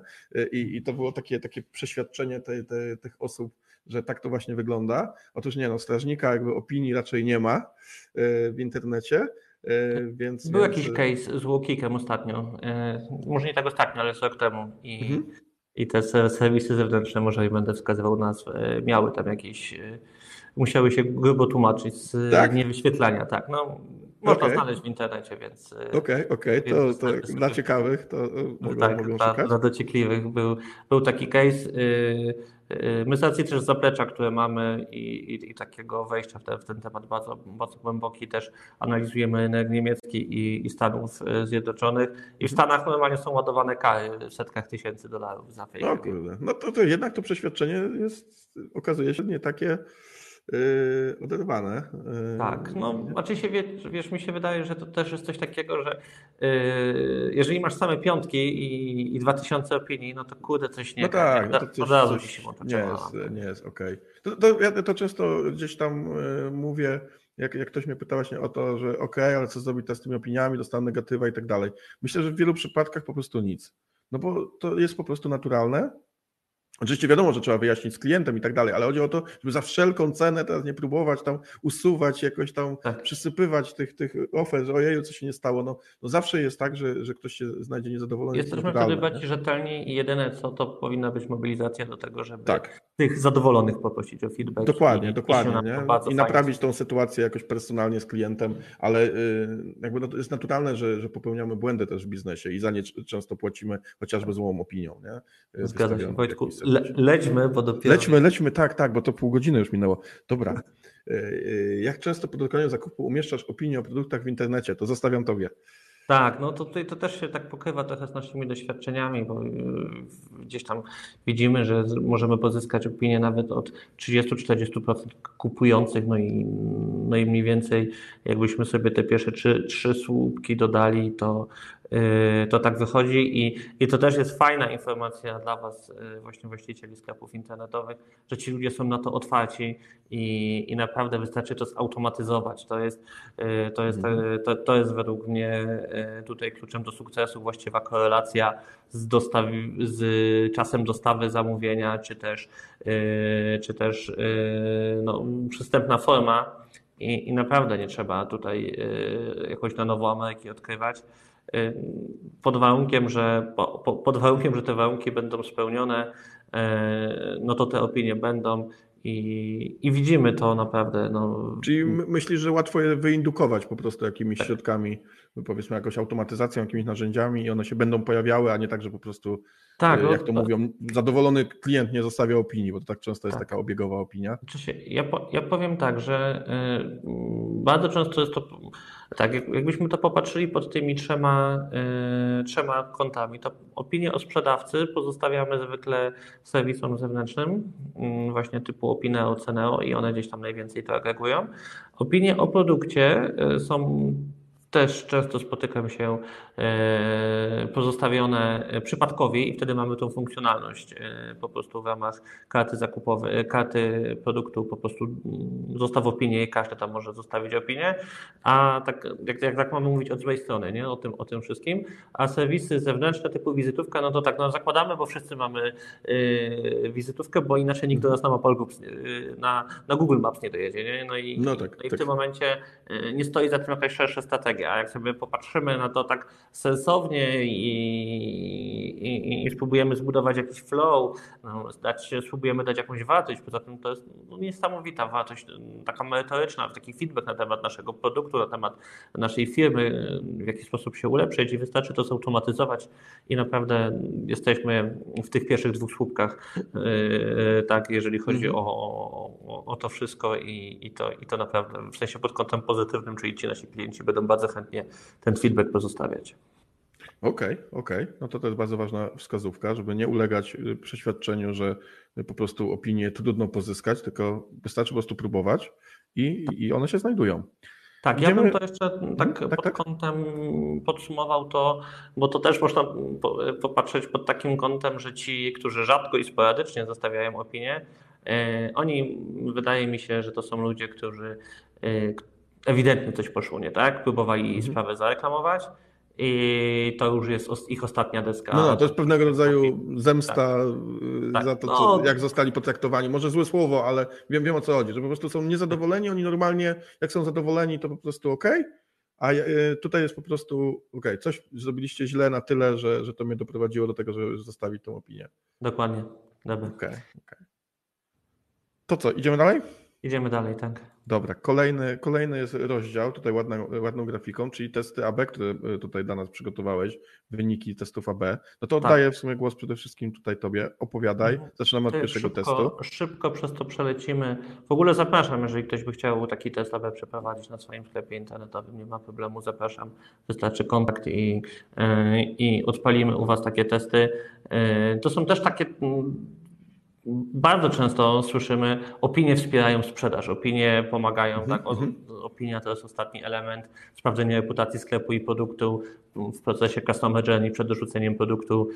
S1: I, I, to było takie, takie przeświadczenie te, te, tych osób, że tak to właśnie wygląda. Otóż nie, no strażnika jakby opinii raczej nie ma e, w internecie. E, więc,
S2: Był
S1: więc...
S2: jakiś case z Łokikiem ostatnio, e, może nie tak ostatnio, ale rok temu i mhm i te serwisy zewnętrzne, może nie będę wskazywał nazw, miały tam jakieś, musiały się grubo tłumaczyć z tak? niewyświetlania. Tak, no, można okay. znaleźć w internecie, więc.
S1: Okej, okay, okej, okay. to, to dla ciekawych to mogą,
S2: tak,
S1: mogą
S2: dla, dla dociekliwych był, był taki case. Yy, My z racji też zaplecza, które mamy i, i, i takiego wejścia w, te, w, ten temat bardzo, bardzo głęboki, też analizujemy rynek niemiecki i, i, Stanów y, Zjednoczonych. I w Stanach normalnie są ładowane kary w setkach tysięcy dolarów za fake.
S1: No kurde, no to, to jednak to przeświadczenie jest, okazuje się nie takie Yy, oderwane.
S2: Yy, tak, no oczywiście wiesz, wiesz, mi się wydaje, że to też jest coś takiego, że yy, jeżeli masz same piątki i, i 2000 opinii, no to kurde coś nie
S1: No tak,
S2: no
S1: to coś, od razu ci się nie jest, nie jest okej. Okay. To, to, ja to często gdzieś tam yy, mówię, jak, jak ktoś mnie pyta właśnie o to, że okay, ale co zrobić z tymi opiniami, dostałem negatywa i tak dalej. Myślę, że w wielu przypadkach po prostu nic. No bo to jest po prostu naturalne, Oczywiście wiadomo, że trzeba wyjaśnić z klientem i tak dalej, ale chodzi o to, żeby za wszelką cenę teraz nie próbować tam usuwać, jakoś tam tak. przysypywać tych, tych ofert, że ojeju, co się nie stało. No, no zawsze jest tak, że, że ktoś się znajdzie niezadowolony.
S2: Jesteśmy wtedy bardziej rzetelni i jedyne co, to powinna być mobilizacja do tego, żeby tak. tych zadowolonych poprosić o feedback.
S1: Dokładnie, i, dokładnie. Nie? I naprawić tą sytuację jakoś personalnie z klientem, ale y, jakby no to jest naturalne, że, że popełniamy błędy też w biznesie i za nie często płacimy chociażby złą opinią. Nie?
S2: Zgadza się, Wojtku. Le, lećmy, bo dopiero.
S1: Lećmy, lećmy, tak, tak, bo to pół godziny już minęło. Dobra. E, e, jak często po dokonaniu zakupu umieszczasz opinię o produktach w internecie? To zostawiam tobie.
S2: Tak, no to tutaj to też się tak pokrywa trochę z naszymi doświadczeniami, bo y, gdzieś tam widzimy, że możemy pozyskać opinię nawet od 30-40% kupujących, no i, no i mniej więcej jakbyśmy sobie te pierwsze trzy, trzy słupki dodali, to to tak wychodzi i, i to też jest fajna informacja dla Was, y, właśnie właścicieli sklepów internetowych, że ci ludzie są na to otwarci i, i naprawdę wystarczy to zautomatyzować. To jest, y, to, jest, mhm. to, to jest według mnie tutaj kluczem do sukcesu właściwa korelacja z, dostawi, z czasem dostawy zamówienia, czy też, czy też no, przystępna forma. I, I naprawdę nie trzeba tutaj jakoś na nowo Ameryki odkrywać. Y, pod warunkiem, że, pod warunkiem, że te warunki będą spełnione, y, no to te opinie będą i, i widzimy to naprawdę. No.
S1: Czyli myślisz, że łatwo je wyindukować po prostu jakimiś tak. środkami, powiedzmy jakąś automatyzacją, jakimiś narzędziami i one się będą pojawiały, a nie tak, że po prostu tak, e, jak to mówią, zadowolony klient nie zostawia opinii, bo to tak często jest tak. taka obiegowa opinia.
S2: Ja, ja powiem tak, że y, bardzo często jest to tak, jakbyśmy to popatrzyli pod tymi trzema, yy, trzema kątami, to opinie o sprzedawcy pozostawiamy zwykle serwisom zewnętrznym, yy, właśnie typu Opineo, Ceneo i one gdzieś tam najwięcej to agregują. Opinie o produkcie są też często spotykam się e, pozostawione przypadkowi i wtedy mamy tą funkcjonalność e, po prostu w ramach karty zakupowej, karty produktu po prostu mm, zostaw opinię i każdy tam może zostawić opinię, a tak jak, jak tak mamy mówić od złej strony, nie? O, tym, o tym wszystkim, a serwisy zewnętrzne typu wizytówka, no to tak, no zakładamy, bo wszyscy mamy e, wizytówkę, bo inaczej nikt do nas na Mapolgu, na, na Google Maps nie dojedzie, nie? No i, no tak, no i w tak. tym momencie nie stoi za tym jakaś szersza strategia a jak sobie popatrzymy na to tak sensownie i, i, i spróbujemy zbudować jakiś flow, no, dać, spróbujemy dać jakąś wartość, poza tym to jest no, niesamowita wartość, taka merytoryczna, taki feedback na temat naszego produktu, na temat naszej firmy, w jaki sposób się ulepszyć i wystarczy to zautomatyzować i naprawdę jesteśmy w tych pierwszych dwóch słupkach, yy, tak, jeżeli chodzi mhm. o, o, o, to wszystko i, i, to, i to naprawdę w sensie pod kątem pozytywnym, czyli ci nasi klienci będą bardzo chętnie ten feedback pozostawiać.
S1: Okej, okay, okej. Okay. No to to jest bardzo ważna wskazówka, żeby nie ulegać y, przeświadczeniu, że po prostu opinię trudno pozyskać, tylko wystarczy po prostu próbować i, i one się znajdują.
S2: Tak, ja bym to jeszcze tak, tak pod tak? kątem podsumował to, bo to też można popatrzeć pod takim kątem, że ci, którzy rzadko i sporadycznie zostawiają opinię, y, oni wydaje mi się, że to są ludzie, którzy y, ewidentnie coś poszło nie tak, próbowali mhm. sprawę zareklamować i to już jest ich ostatnia deska.
S1: No, no to jest pewnego rodzaju zemsta tak. Y, tak. za to, co, no. jak zostali potraktowani. Może złe słowo, ale wiem, wiem o co chodzi, że po prostu są niezadowoleni, oni normalnie, jak są zadowoleni, to po prostu ok, A tutaj jest po prostu, ok, coś zrobiliście źle na tyle, że, że to mnie doprowadziło do tego, że zostawić tą opinię.
S2: Dokładnie. Dobra.
S1: Okay, okay. To co, idziemy dalej?
S2: Idziemy dalej, tak.
S1: Dobra, kolejny, kolejny jest rozdział, tutaj ładną, ładną grafiką, czyli testy AB, które e, tutaj dla nas przygotowałeś, wyniki testów AB. No to tak. oddaję tak. w sumie głos przede wszystkim tutaj Tobie. Opowiadaj. Mhm. Zaczynamy od pierwszego
S2: szybko,
S1: testu.
S2: Szybko przez to przelecimy. W ogóle zapraszam, jeżeli ktoś by chciał taki test AB przeprowadzić na swoim sklepie internetowym, nie ma problemu, zapraszam. Wystarczy kontakt i, e, i odpalimy u Was takie testy. E, to są też takie bardzo często słyszymy, opinie wspierają sprzedaż, opinie pomagają, mm -hmm. tak? Mhm. Opinia to jest ostatni element sprawdzenia reputacji sklepu i produktu w procesie customer journey przed dorzuceniem produktu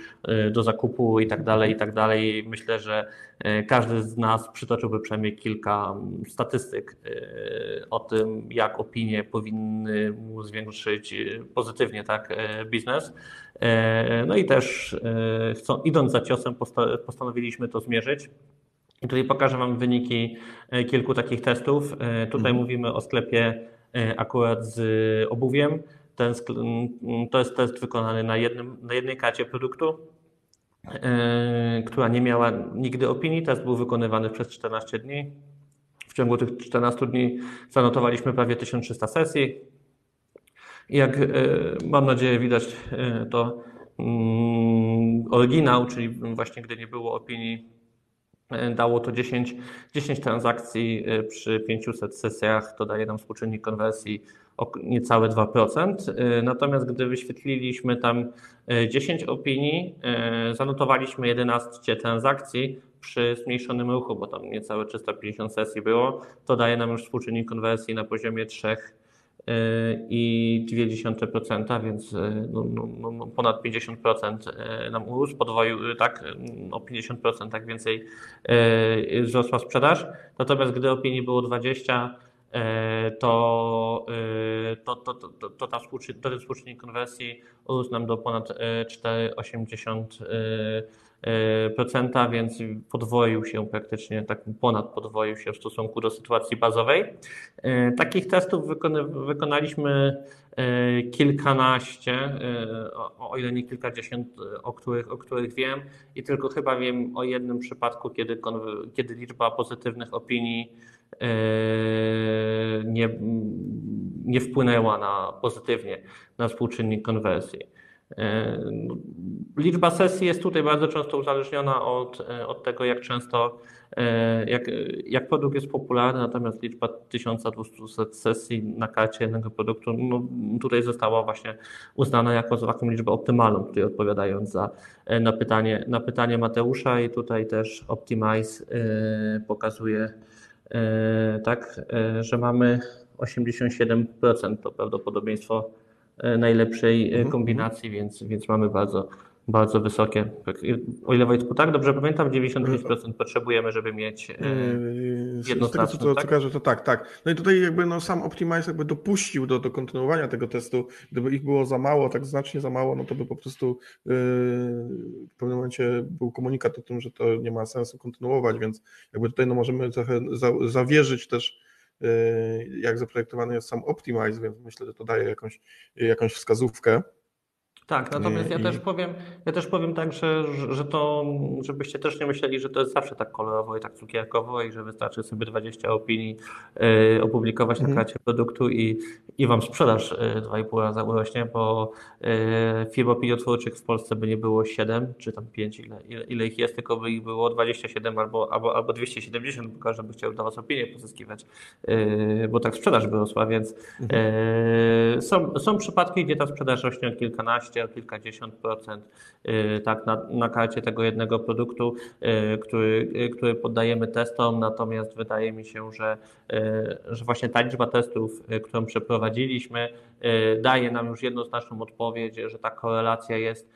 S2: y, do zakupu i tak dalej, i tak dalej. Myślę, że y, każdy z nas przytoczyłby przynajmniej kilka mm, statystyk y, o tym, jak opinie powinny mu zwiększyć pozytywnie tak, biznes. No i też chcą, idąc za ciosem postanowiliśmy to zmierzyć. I tutaj pokażę Wam wyniki kilku takich testów. Tutaj mhm. mówimy o sklepie akurat z obuwiem. Ten, to jest test wykonany na, jednym, na jednej karcie produktu, która nie miała nigdy opinii. Test był wykonywany przez 14 dni. W ciągu tych 14 dni zanotowaliśmy prawie 1300 sesji. Jak yy, mam nadzieję widać, yy, to mm, oryginał, czyli właśnie gdy nie było opinii, dało to 10, 10 transakcji przy 500 sesjach. To daje nam współczynnik konwersji o niecałe 2%. Y, natomiast gdy wyświetliliśmy tam 10 y, opinii, zanotowaliśmy 11 transakcji przy zmniejszonym ruchu, bo tam niecałe 350 sesji było, to daje nam już współczynnik konwersji na poziomie 3 i 0,2%, więc no, no, no, no ponad 50% nam urósł, podwoił, tak, o 50% tak więcej wzrosła sprzedaż. Natomiast gdy opinii było 20, E, to, to, to, to, to, ta współczynnik, to ten współczynnik konwersji urósł nam do ponad 4,80%, e, więc podwoił się praktycznie, tak ponad podwoił się w stosunku do sytuacji bazowej. Takich testów wykonaliśmy kilkanaście, o ile nie kilkadziesiąt, o których, o których wiem i tylko chyba wiem o jednym przypadku, kiedy, kiedy liczba pozytywnych opinii nie, nie wpłynęła na, pozytywnie na współczynnik konwersji. Yy, liczba sesji jest tutaj bardzo często uzależniona od, od tego, jak często, yy, jak, jak produkt jest popularny, natomiast liczba 1200 sesji na karcie jednego produktu no, tutaj została właśnie uznana jako taką liczbę optymalną, tutaj odpowiadając za, na, pytanie, na pytanie Mateusza i tutaj też Optimize pokazuje E, tak, e, że mamy 87% to prawdopodobieństwo e, najlepszej mhm, mhm. kombinacji, więc, więc mamy bardzo, bardzo wysokie. O ile Wojtku, tak? Dobrze pamiętam, 95% potrzebujemy, żeby mieć jednoznaczne.
S1: Z tego, co, tak? co to tak, tak. No i tutaj jakby no, sam Optimize jakby dopuścił do, do kontynuowania tego testu. Gdyby ich było za mało, tak znacznie za mało, no to by po prostu yy, w pewnym momencie był komunikat o tym, że to nie ma sensu kontynuować, więc jakby tutaj no, możemy trochę za, zawierzyć też jak zaprojektowany jest sam Optimize, więc myślę, że to daje jakąś, jakąś wskazówkę.
S2: Tak, natomiast ja też powiem, ja też powiem tak, że, że to, żebyście też nie myśleli, że to jest zawsze tak kolorowo i tak cukierkowo i że wystarczy sobie 20 opinii y, opublikować na mhm. karcie produktu i, i wam sprzedaż y, 2,5 razy urośnie, bo y, firm opiniotwórczych w Polsce by nie było 7 czy tam 5, ile, ile, ile ich jest, tylko by ich było 27 albo, albo, albo 270, bo każdy by chciał do was opinię pozyskiwać, y, bo tak sprzedaż by rosła, więc mhm. są, są przypadki, gdzie ta sprzedaż rośnie o kilkanaście, o kilkadziesiąt procent y, tak, na, na karcie tego jednego produktu, y, który, y, który poddajemy testom, natomiast wydaje mi się, że, że właśnie ta liczba testów, którą przeprowadziliśmy, daje nam już jednoznaczną odpowiedź, że ta korelacja jest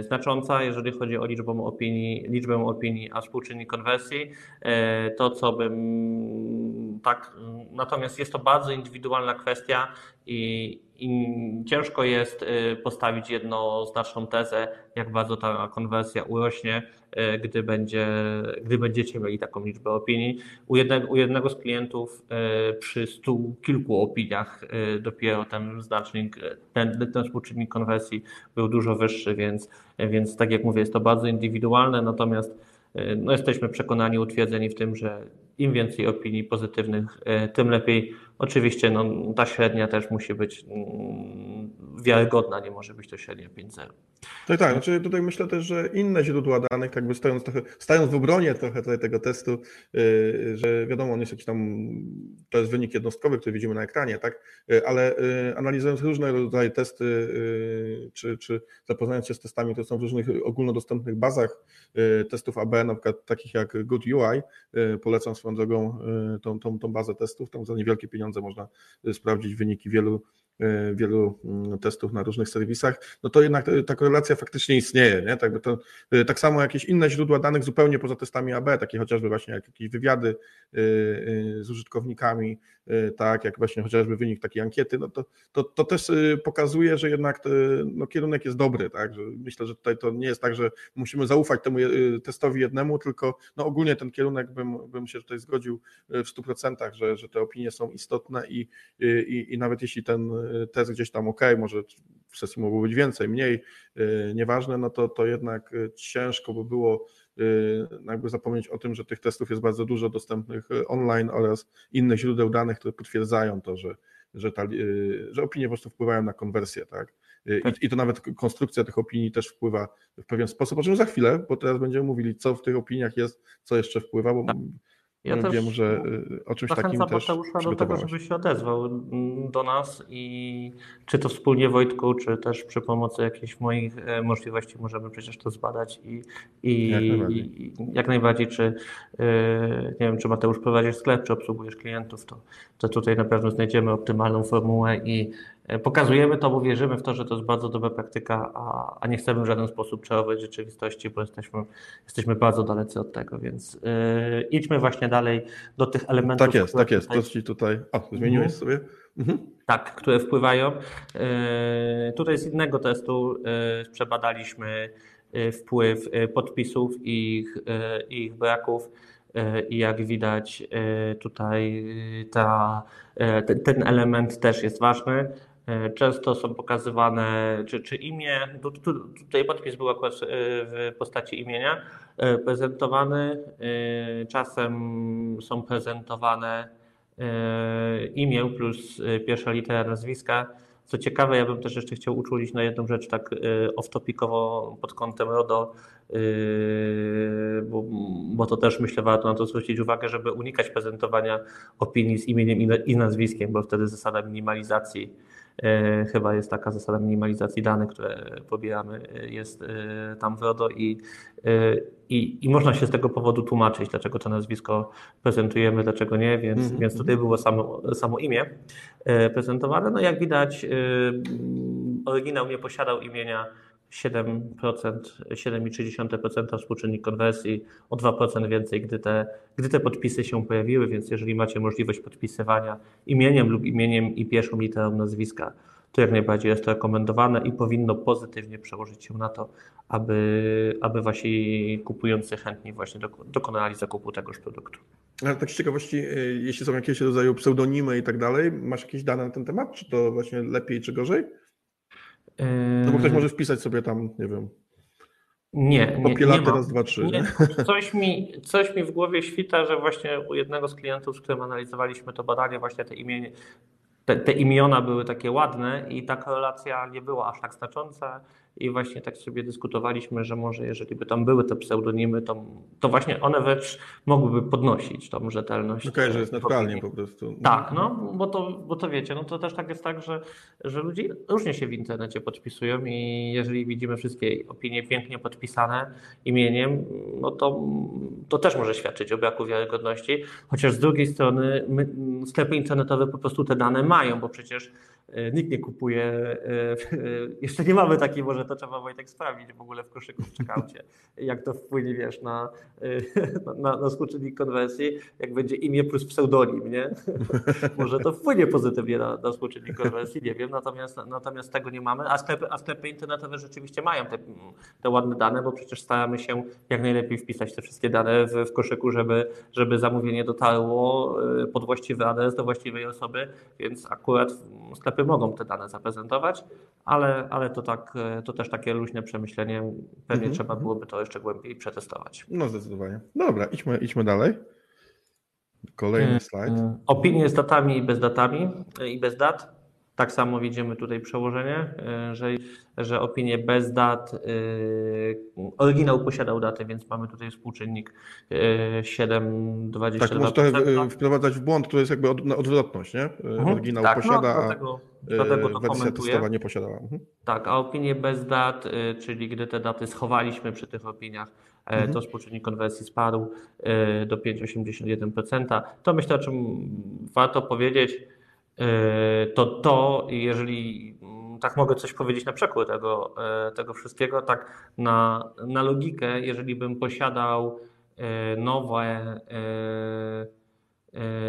S2: znacząca, jeżeli chodzi o liczbę opinii, liczbę opinii a współczynnik konwersji. To, co bym tak, natomiast jest to bardzo indywidualna kwestia i, i ciężko jest y, postawić jednoznaczną tezę, jak bardzo ta konwersja urośnie, gdy, będzie, gdy będziecie mieli taką liczbę opinii. U jednego, u jednego z klientów y, przy stu kilku opiniach dopiero ten znacznik, ten, ten współczynnik konwersji był dużo wyższy, więc, więc tak jak mówię, jest to bardzo indywidualne, natomiast no jesteśmy przekonani, utwierdzeni w tym, że im więcej opinii pozytywnych, tym lepiej Oczywiście no, ta średnia też musi być mm, wiarygodna, nie może być to średnia 5.0.
S1: Tak, tak. Znaczy tutaj myślę też, że inne źródła danych, jakby stojąc, trochę, stając w obronie trochę tutaj tego testu, yy, że wiadomo, on jest jakiś tam, to jest wynik jednostkowy, który widzimy na ekranie, tak, yy, ale yy, analizując różne rodzaje testy, czy, czy zapoznając się z testami, które są w różnych ogólnodostępnych bazach testów AB, na przykład takich jak Good UI, polecam swoją drogą tą, tą, tą bazę testów, tam za niewielkie pieniądze pieniądze można y, sprawdzić wyniki wielu, wielu mm, testów na różnych serwisach, no to jednak ta korelacja faktycznie istnieje. Nie? Tak, to, y, tak samo jakieś inne źródła danych zupełnie poza testami AB, takie chociażby właśnie jak jakieś wywiady z użytkownikami, tak, jak właśnie chociażby wynik takiej ankiety, no to, to, to też pokazuje, że jednak no, kierunek jest dobry. Tak? Myślę, że tutaj to nie jest tak, że musimy zaufać temu testowi jednemu, tylko no, ogólnie ten kierunek bym, bym się tutaj zgodził w 100%, że, że te opinie są istotne i, i, i nawet jeśli ten test gdzieś tam ok, może w sesji mogło być więcej, mniej, y, nieważne, no to, to jednak ciężko by było y, jakby zapomnieć o tym, że tych testów jest bardzo dużo dostępnych online oraz innych źródeł danych, które potwierdzają to, że, że, ta, y, że opinie po prostu wpływają na konwersję, tak? I, I, to nawet konstrukcja tych opinii też wpływa w pewien sposób, o czym za chwilę, bo teraz będziemy mówili, co w tych opiniach jest, co jeszcze wpływa, bo tak. Ja też wiem, że y, o czymś takim też
S2: Mateusza do tego, żeby się odezwał do nas i czy to wspólnie Wojtku, czy też przy pomocy jakichś moich e, możliwości możemy przecież to zbadać i, i, jak, najbardziej. i jak najbardziej, czy e, nie wiem, czy Mateusz prowadzisz sklep, czy obsługujesz klientów, to, to tutaj na pewno znajdziemy optymalną formułę i pokazujemy to, bo wierzymy w to, że to jest bardzo dobra praktyka, a, a nie chcemy w żaden sposób czarować rzeczywistości, bo jesteśmy, jesteśmy bardzo dalecy od tego, więc yy, idźmy właśnie dalej do tych elementów.
S1: Tak jest, tak jest. To ci tutaj. O, zmieniłeś mhm. sobie.
S2: Mhm. Tak, które wpływają. Yy, tutaj z innego testu yy, przebadaliśmy wpływ podpisów i ich, ich braków. I jak widać, tutaj ta, ten element też jest ważny. E, często są pokazywane, czy, czy imię, tu, tu, tutaj podpis był akurat e, w postaci imienia, e, prezentowany. Czasem są prezentowane imię plus pierwsza litera nazwiska. Co ciekawe, ja bym też jeszcze chciał uczulić na jedną rzecz tak off-topicowo pod kątem RODO, bo, bo to też myślę warto na to zwrócić uwagę, żeby unikać prezentowania opinii z imieniem i nazwiskiem, bo wtedy zasada minimalizacji chyba jest taka zasada minimalizacji danych, które pobieramy, e, jest e, tam w RODO i, i, i można się z tego powodu tłumaczyć, dlaczego to nazwisko prezentujemy, dlaczego nie, więc, mm -hmm. więc tutaj było samo, samo imię prezentowane. No jak widać, oryginał nie posiadał imienia 7%, 7,3% współczynnik konwersji, o 2% więcej, gdy te, gdy te podpisy się pojawiły, więc jeżeli macie możliwość podpisywania imieniem lub imieniem i pierwszą literą nazwiska, to jak najbardziej jest to rekomendowane i powinno pozytywnie przełożyć się na to, aby, aby wasi kupujący chętnie właśnie dokonali zakupu tegoż produktu.
S1: Ale tak z ciekawości, y, jeśli są jakieś rodzaju pseudonimy i tak dalej, masz jakieś dane na ten temat? Czy to właśnie lepiej, czy gorzej? No bo ktoś może wpisać sobie tam, nie wiem.
S2: Nie,
S1: nie, nie raz, dwa, trzy. Nie. <laughs>
S2: Coś, mi, coś mi w głowie świta, że właśnie u jednego z klientów, z którym analizowaliśmy to badanie, właśnie te imienie, te, te, imiona były takie ładne i ta korelacja nie była aż tak znacząca i właśnie tak sobie dyskutowaliśmy, że może jeżeli by tam były te pseudonimy, to, to właśnie one wręcz mogłyby podnosić tą rzetelność.
S1: Okej, okay, że jest naturalnie po prostu.
S2: Tak, no, bo to, bo to wiecie, no to też tak jest tak, że, że ludzie różnie się w internecie podpisują i jeżeli widzimy wszystkie opinie pięknie podpisane imieniem, no to, to też może świadczyć o braku wiarygodności, chociaż z drugiej strony my, sklepy internetowe po prostu te dane mają, bo przecież nikt nie kupuje, jeszcze nie mamy takiej, może to trzeba Wojtek sprawdzić w ogóle w koszyku w checkoutie, jak to wpłynie, wiesz, na, <laughs> na, na współczynnik konwersji, jak będzie imię plus pseudonim, nie? <laughs> może to wpłynie pozytywnie na, na współczynnik konwersji, nie wiem, natomiast, natomiast tego nie mamy, a sklepy, a sklepy internetowe rzeczywiście mają te, te ładne dane, bo przecież staramy się jak najlepiej wpisać te wszystkie dane w, w koszyku, żeby, żeby zamówienie dotarło pod właściwy adres do właściwej osoby, więc akurat sklepy mogą te dane zaprezentować, ale, ale to, tak, to też takie luźne przemyślenie, pewnie mhm, trzeba mhm. byłoby to jeszcze głębiej przetestować.
S1: No zdecydowanie. Dobra, idźmy, idźmy dalej. Kolejny mm, slajd. Mm.
S2: Opinie z datami i bez datami i bez dat. Tak samo widzimy tutaj przełożenie, e, że, że opinie bez dat, yy, oryginał posiadał datę, więc mamy tutaj współczynnik yy, 7,22%. Tak,
S1: można trochę wprowadzać w błąd, to jest jakby od, odwrotność, nie? Mhm. Oryginał tak, no, posiada, no, dlatego, dlatego to wersja testowa nie posiadała. Mhm.
S2: Tak, a opinie bez dat, czyli gdy te daty schowaliśmy przy tych opiniach, mhm. to współczynnik konwersji spadł do 5,81%. To myślę, o czym warto powiedzieć, to to, jeżeli tak mogę coś powiedzieć na przekór tego, e, tego wszystkiego, tak na, na logikę, jeżeli bym posiadał e, nowe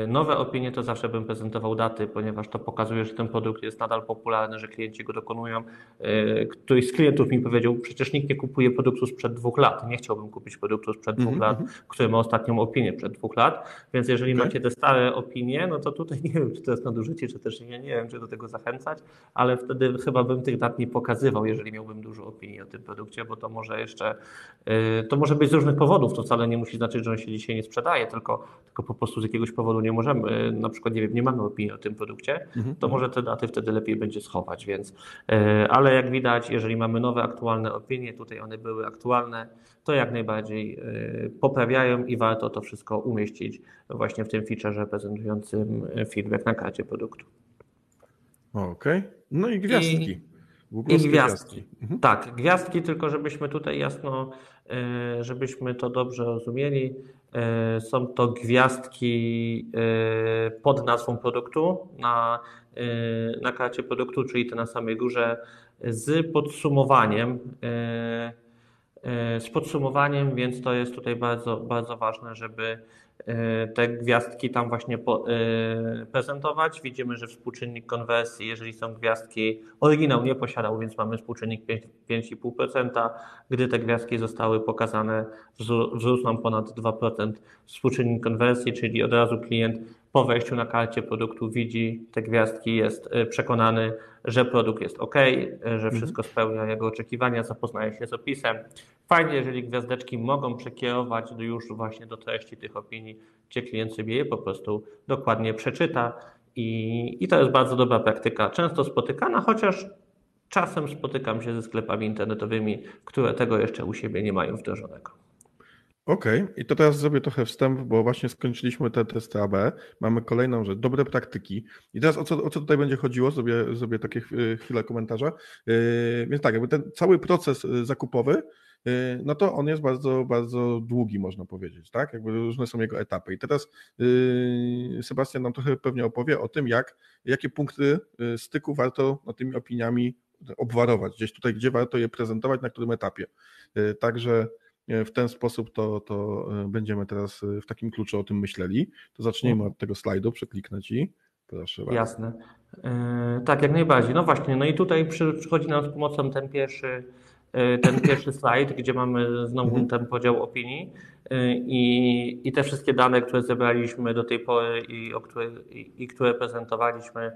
S2: nowe opinie to zawsze bym prezentował daty, ponieważ to pokazuje, że ten produkt jest nadal popularny, że klienci go dokonują. E, któryś z klientów mi powiedział, przecież nikt nie kupuje produktu sprzed dwóch lat. Nie chciałbym kupić produktu sprzed dwóch mm -hmm. lat, mhm. który ma ostatnią opinię przed dwóch lat. Więc jeżeli okay. macie te stare opinie, no to tutaj <laughs> nie wiem, czy to jest nadużycie, czy też nie, nie wiem, czy do tego zachęcać, ale wtedy chyba bym tych dat nie pokazywał, jeżeli miałbym dużo opinii o tym produkcie, bo to może jeszcze, e, to może być z różnych powodów. To wcale nie musi znaczyć, że on się dzisiaj nie sprzedaje, tylko, tylko po prostu z jakiegoś powodu nie możemy, na przykład nie wiem, nie mamy opinii o tym produkcie, mhm. to może te daty wtedy lepiej będzie schować, więc e, ale jak widać, jeżeli mamy nowe, aktualne opinie, tutaj one były aktualne, to jak najbardziej e, poprawiają i warto to wszystko umieścić właśnie w tym featureze prezentującym feedback na karcie produktu.
S1: Okej. Okay. No i gwiazdki. I,
S2: i gwiazdki. gwiazdki. Mhm. Tak, gwiazdki, tylko żebyśmy tutaj jasno, e, żebyśmy to dobrze rozumieli. E, są to gwiazdki e, pod nazwą produktu na, e, na karcie produktu, czyli te na samej górze, z podsumowaniem. Z podsumowaniem, więc to jest tutaj bardzo, bardzo ważne, żeby te gwiazdki tam właśnie e, prezentować. Widzimy, że współczynnik konwersji, jeżeli są gwiazdki, oryginał nie posiadał, więc mamy współczynnik 5,5%. Gdy te gwiazdki zostały pokazane, wzrósł nam ponad 2% współczynnik konwersji, czyli od razu klient po wejściu na karcie produktu widzi te gwiazdki, jest e, przekonany, że produkt jest ok, że mhm. wszystko spełnia jego oczekiwania, zapoznaje się z opisem. Fajnie, jeżeli gwiazdeczki mogą przekierować już właśnie do treści tych opinii, gdzie klient sobie je po prostu dokładnie przeczyta i, i to jest bardzo dobra praktyka, często spotykana, chociaż czasem spotykam się ze sklepami internetowymi, które tego jeszcze u siebie nie mają wdrożonego.
S1: Okej, okay. i to teraz zrobię trochę wstęp, bo właśnie skończyliśmy te testy AB. Mamy kolejną rzecz, dobre praktyki. I teraz o co, o co tutaj będzie chodziło? Zrobię, zrobię takie chwilę komentarza. Yy, więc tak, jakby ten cały proces y, zakupowy, yy, no to on jest bardzo, bardzo długi, można powiedzieć, tak? Jakby różne są jego etapy. I teraz yy, Sebastian nam trochę pewnie opowie o tym, jak, jakie punkty y, styku warto na tymi opiniami obwarować, gdzieś tutaj, gdzie warto je prezentować, na którym etapie. Także w ten sposób to, to e, będziemy teraz e, w takim kluczu o tym myśleli. To zacznijmy od tego slajdu, przekliknę Ci. Proszę
S2: bardzo. Jasne. tak, jak najbardziej. No właśnie, no i tutaj przychodzi nam z pomocą ten pierwszy, ten pierwszy slajd, gdzie mamy znowu mhm. ten podział opinii i, i te wszystkie dane, które zebraliśmy do tej pory i, o które, i, i które prezentowaliśmy,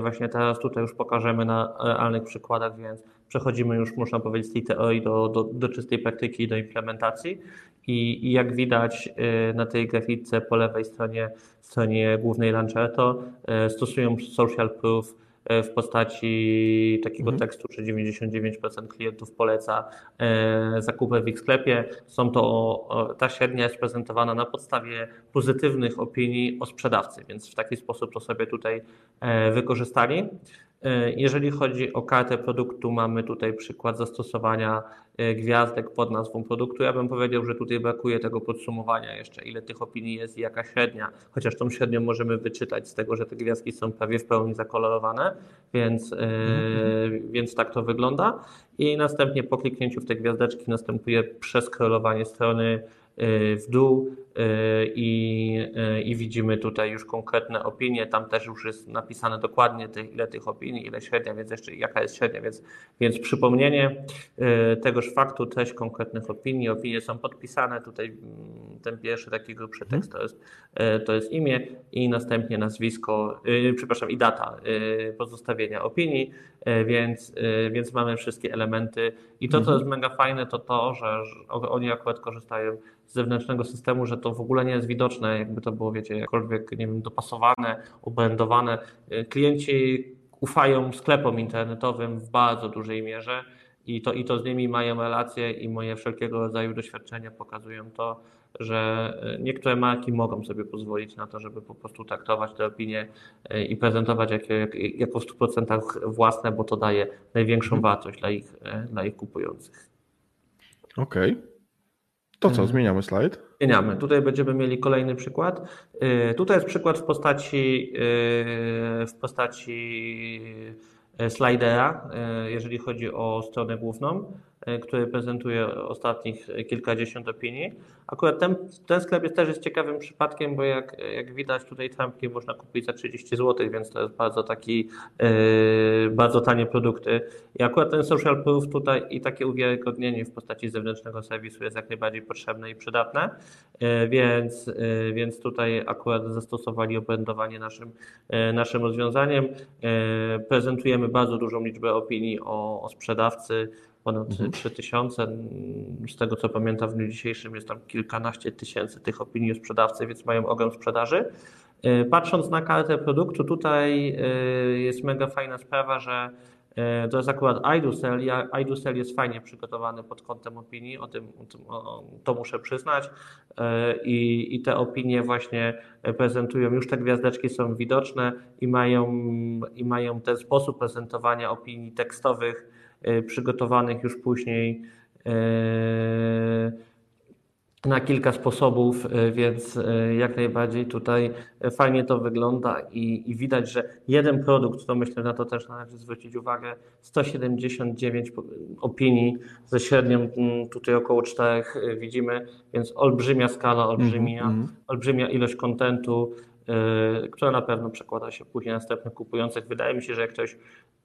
S2: właśnie teraz tutaj już pokażemy na realnych przykładach, więc przechodzimy już, można powiedzieć, z tej teorii do, do, do czystej praktyki, do implementacji. I, I, jak widać na tej grafice po lewej stronie, stronie głównej Lancerto, stosują social proof w postaci takiego mhm. tekstu, że 99% klientów poleca zakupy w ich sklepie. Są to, ta średnia jest prezentowana na podstawie pozytywnych opinii o sprzedawcy, więc w taki sposób to sobie tutaj wykorzystali. Jeżeli chodzi o kartę produktu, mamy tutaj przykład zastosowania E, gwiazdek pod nazwą produktu. Ja bym powiedział, że tutaj brakuje tego podsumowania jeszcze, ile tych opinii jest i jaka średnia, chociaż tą średnią możemy wyczytać z tego, że te gwiazdki są prawie w pełni zakolorowane, więc, mhm. więc tak to wygląda. I następnie po kliknięciu w te gwiazdeczki następuje przeskrolowanie strony e, w dół i, i widzimy tutaj już konkretne opinie. Tam też już jest napisane dokładnie ile tych opinii, ile średnia, więc jeszcze jaka jest średnia, więc, więc przypomnienie tegoż faktu, treść konkretnych opinii. Opinie są podpisane. Tutaj mm, ten pierwszy taki grubszy tekst to jest, to jest imię i następnie nazwisko, przepraszam, i data pozostawienia opinii, więc, więc mamy wszystkie elementy. I to, co jest mega fajne, to to, że oni akurat korzystają z zewnętrznego systemu, że to w ogóle nie jest widoczne, jakby to było, wiecie, jakkolwiek, nie wiem, dopasowane, oblendowane. Klienci ufają sklepom internetowym w bardzo dużej mierze i to, i to z nimi mają relacje i moje wszelkiego rodzaju doświadczenia pokazują to, że niektóre marki mogą sobie pozwolić na to, żeby po prostu traktować te opinie e, i prezentować jako, jako w 100% własne, bo to daje największą mhm. wartość dla ich, e, dla ich kupujących.
S1: Okej. Okay. To co, zmieniamy slajd?
S2: Zmieniamy. Tutaj będziemy mieli kolejny przykład. Y, tutaj jest przykład w postaci, y, w postaci E, slidera, jeżeli chodzi o stronę główną, który prezentuje ostatnich kilkadziesiąt opinii. Akurat ten, ten sklep jest też jest ciekawym przypadkiem, bo jak, jak widać tutaj trampki można kupić za 30 zł, więc to jest bardzo taki, yy, bardzo tanie produkty. I akurat ten social proof tutaj i takie uwiarygodnienie w postaci zewnętrznego serwisu jest jak najbardziej potrzebne i przydatne, yy, więc, yy, więc tutaj akurat zastosowali obrędowanie naszym, naszym rozwiązaniem. Prezentujemy bardzo dużą liczbę opinii o, o sprzedawcy, ponad mhm. 3000. Z tego co pamiętam, w dniu dzisiejszym jest tam kilkanaście tysięcy tych opinii sprzedawcy, więc mają ogrom sprzedaży. E, patrząc na kartę produktu, tutaj e, jest mega fajna sprawa, że e, to jest akurat iDoSell. iDoSell jest fajnie przygotowany pod kątem opinii, o tym, o tym o, to muszę przyznać. I, I te opinie właśnie prezentują, już te gwiazdeczki są widoczne i mają, i mają ten sposób prezentowania opinii tekstowych przygotowanych już później e, na kilka sposobów, e, więc jak najbardziej tutaj fajnie to wygląda i, i, widać, że jeden produkt, to myślę na to też należy zwrócić uwagę, 179 opinii ze średnią tutaj około 4 widzimy, więc olbrzymia skala, olbrzymia, mm -hmm. olbrzymia ilość kontentu, która na pewno przekłada się później na następnych kupujących. Wydaje mi się, że jak ktoś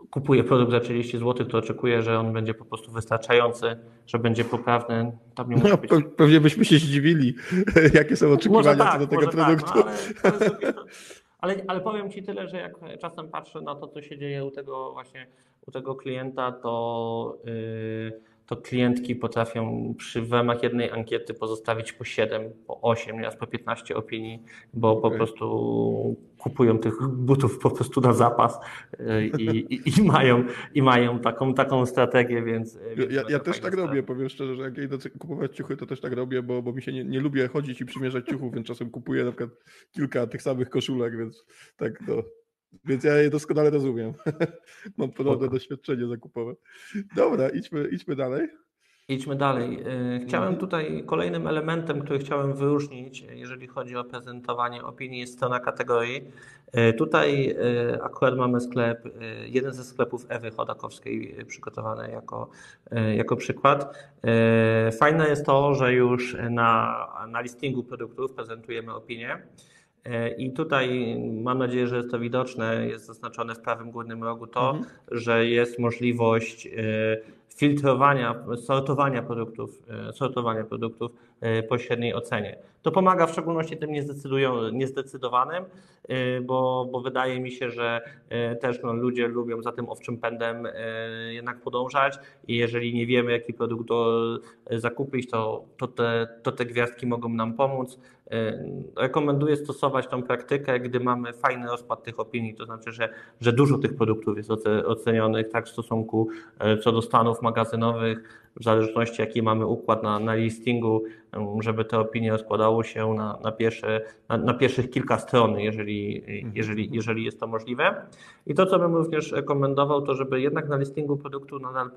S2: kupuje produkt za 30 zł, to oczekuje, że on będzie po prostu wystarczający, że będzie poprawny.
S1: Tam nie musi no, być... Pewnie byśmy się zdziwili, <laughs> jakie są oczekiwania tak, co do tego tak, produktu. Tak, no, ale, <laughs>
S2: ale, ale, powiem Ci tyle, że jak czasem patrzę na to, co się dzieje u tego właśnie u tego klienta, to yy, to klientki potrafią przy w ramach jednej ankiety pozostawić po 7, po 8, nieraz po 15 opinii, bo okay. po prostu kupują tych butów po prostu na zapas e, i, i, i, mają, i mają taką, taką strategię, więc...
S1: ja, ja też tak robię, powiem szczerze, że jak idę kupować ciuchy, to też tak robię, bo, bo mi się nie, nie lubię chodzić i przymierzać ciuchów, więc czasem kupuję na przykład kilka tych samych koszulek, więc tak to... Więc ja je doskonale rozumiem. <laughs> Mam podobne doświadczenie zakupowe. Dobra, idźmy, idźmy dalej.
S2: Idźmy dalej. Y, chciałem tutaj kolejnym elementem, który chciałem wyróżnić, jeżeli chodzi o prezentowanie opinii, jest strona kategorii. Y, tutaj y, akurat mamy sklep, jeden ze sklepów Ewy Chodakowskiej przygotowany jako, jako przykład. Fajne jest to, że już na, na listingu produktów prezentujemy opinię. E, I tutaj mam nadzieję, że jest to widoczne, jest zaznaczone w prawym górnym rogu to, mhm. że jest możliwość e, filtrowania, sortowania produktów, e, sortowania produktów po średniej ocenie. To pomaga w szczególności tym niezdecydowanym, bo, bo wydaje mi się, że też no, ludzie lubią za tym owczym pędem jednak podążać i jeżeli nie wiemy, jaki produkt do, zakupić, to, to, te, to te gwiazdki mogą nam pomóc. Rekomenduję stosować tą praktykę, gdy mamy fajny rozpad tych opinii, to znaczy, że, że dużo tych produktów jest ocenionych tak w stosunku e, co do stanów magazynowych, w zależności jaki mamy układ na, na listingu, żeby te opinie rozkładało się na, na, pierwsze, na, na pierwszych kilka stron, jeżeli, mhm. jeżeli, jeżeli jest to możliwe. I to, co bym również rekomendował, to żeby jednak na listingu produktu nadal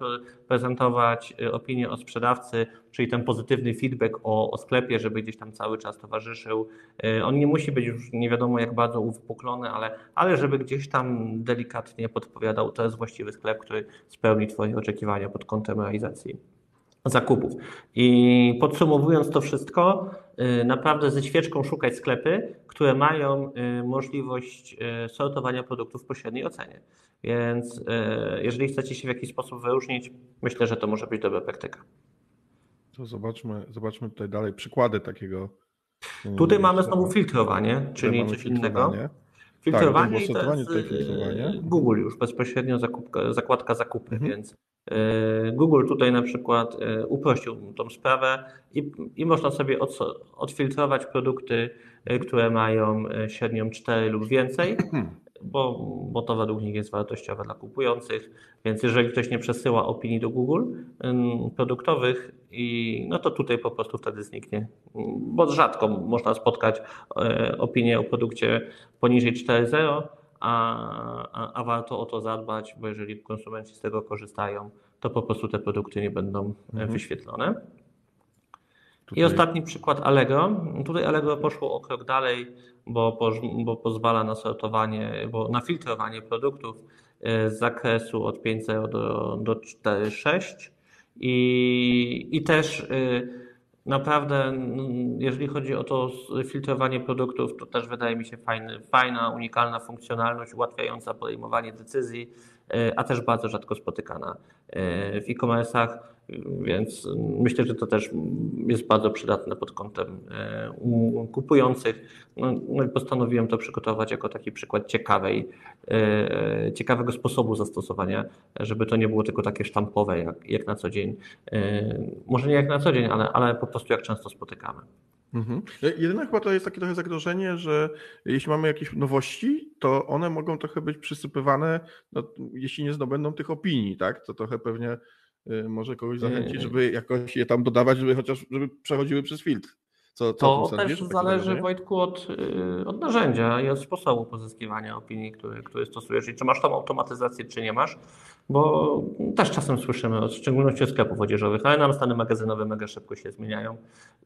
S2: prezentować y, opinię o sprzedawcy, czyli ten pozytywny feedback o, o sklepie, żeby gdzieś tam cały czas towarzyszył. Y, on nie musi być już nie wiadomo jak bardzo uwypuklony, ale, ale żeby gdzieś tam delikatnie podpowiadał, to jest właściwy sklep, który spełni Twoje oczekiwania pod kątem realizacji zakupów. I podsumowując to wszystko, y, naprawdę ze świeczką szukać sklepy, które mają y, możliwość sortowania produktów w pośredniej ocenie. Więc jeżeli chcecie się w jakiś sposób wyróżnić, myślę, że to może być dobra praktyka.
S1: To zobaczmy, zobaczmy tutaj dalej przykłady takiego.
S2: Tutaj mamy znowu filtrowanie, czyli coś innego. Filtrowanie tak,
S1: to, to jest filtrowanie.
S2: Google już bezpośrednio zakupka, zakładka zakupy, mhm. więc E, Google tutaj na przykład e, uprościł tą sprawę i, i można sobie od, odfiltrować produkty, e, które mają średnią 4 lub więcej, <clears throat> bo, bo to według nich jest wartościowe dla kupujących. Więc jeżeli ktoś nie przesyła opinii do Google produktowych, i, no to tutaj po prostu wtedy zniknie. Bo rzadko można spotkać opinię o produkcie poniżej 4.0 a, a, warto o to zadbać, bo jeżeli konsumenci z tego korzystają, to po prostu te produkty nie będą mhm. wyświetlone. Tutaj. I ostatni przykład Allegro. Tutaj Allegro poszło o krok dalej, bo, bo pozwala na sortowanie, bo na filtrowanie produktów e, z zakresu od 5.0 do, do 4.6 i, i też y, Naprawdę, jeżeli chodzi o to filtrowanie produktów, to też wydaje mi się fajny, fajna, unikalna funkcjonalność, ułatwiająca podejmowanie decyzji, e, a też bardzo rzadko spotykana e, w e-commerce'ach, więc myślę, że to też jest bardzo przydatne pod kątem e, kupujących. No, no postanowiłem to przygotować jako taki przykład ciekawej, ciekawego sposobu zastosowania, żeby to nie było tylko takie sztampowe jak, jak na co dzień. Może nie jak na co dzień, ale, ale po prostu jak często spotykamy.
S1: Mhm. Jedyne chyba to jest takie trochę zagrożenie, że jeśli mamy jakieś nowości, to one mogą trochę być przysypywane, no, jeśli nie zdobędą tych opinii, tak? To trochę pewnie y, może kogoś zachęcić, żeby jakoś je tam dodawać, żeby chociaż żeby przechodziły przez filtr.
S2: Co, co to też zależy, Wojtku, od, y, od narzędzia i od sposobu pozyskiwania opinii, który, który stosujesz. I czy masz tą automatyzację, czy nie masz, bo też czasem słyszymy, w szczególności od sklepów odzieżowych, ale nam stany magazynowe mega szybko się zmieniają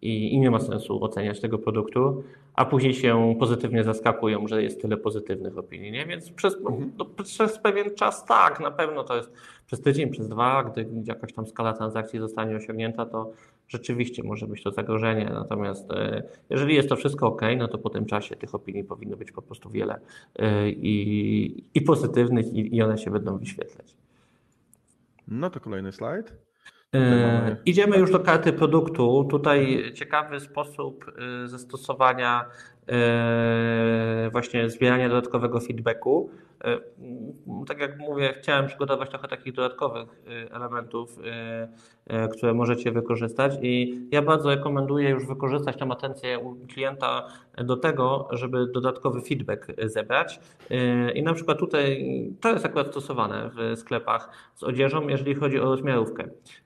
S2: i, i nie ma sensu oceniać tego produktu, a później się pozytywnie zaskakują, że jest tyle pozytywnych opinii, nie? Więc przez, mhm. no, przez pewien czas tak, na pewno to jest przez tydzień, przez dwa, gdy jakaś tam skala transakcji zostanie osiągnięta, to rzeczywiście może być to zagrożenie. Natomiast e, jeżeli jest to wszystko ok, no to po tym czasie tych opinii powinno być po prostu wiele e, i, i pozytywnych, i, i one się będą wyświetlać.
S1: No to kolejny slajd.
S2: Mamy... Idziemy już do karty produktu. Tutaj ciekawy sposób e, zastosowania właśnie zbierania dodatkowego feedbacku. E, tak jak mówię, chciałem przygotować trochę takich dodatkowych e, elementów, e, które możecie wykorzystać i ja bardzo rekomenduję już wykorzystać tę atencję u klienta do tego, żeby dodatkowy feedback zebrać. I na przykład tutaj to jest akurat stosowane w sklepach z odzieżą, jeżeli chodzi o rozmiarówkę.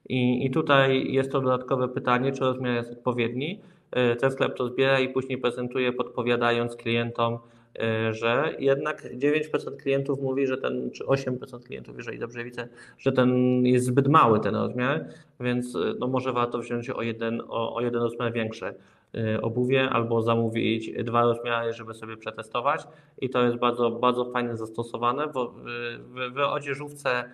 S2: I, i tutaj jest to dodatkowe pytanie, czy rozmiar jest odpowiedni, ten sklep to zbiera i później prezentuje podpowiadając klientom, E, że jednak 9% klientów mówi, że ten, czy 8% klientów, jeżeli dobrze widzę, że ten jest zbyt mały ten rozmiar, więc e, no może warto wziąć o jeden, o, o jeden rozmiar większe e, obuwie albo zamówić dwa rozmiary, żeby sobie przetestować. I to jest bardzo, bardzo fajnie zastosowane, bo w, w odzieżówce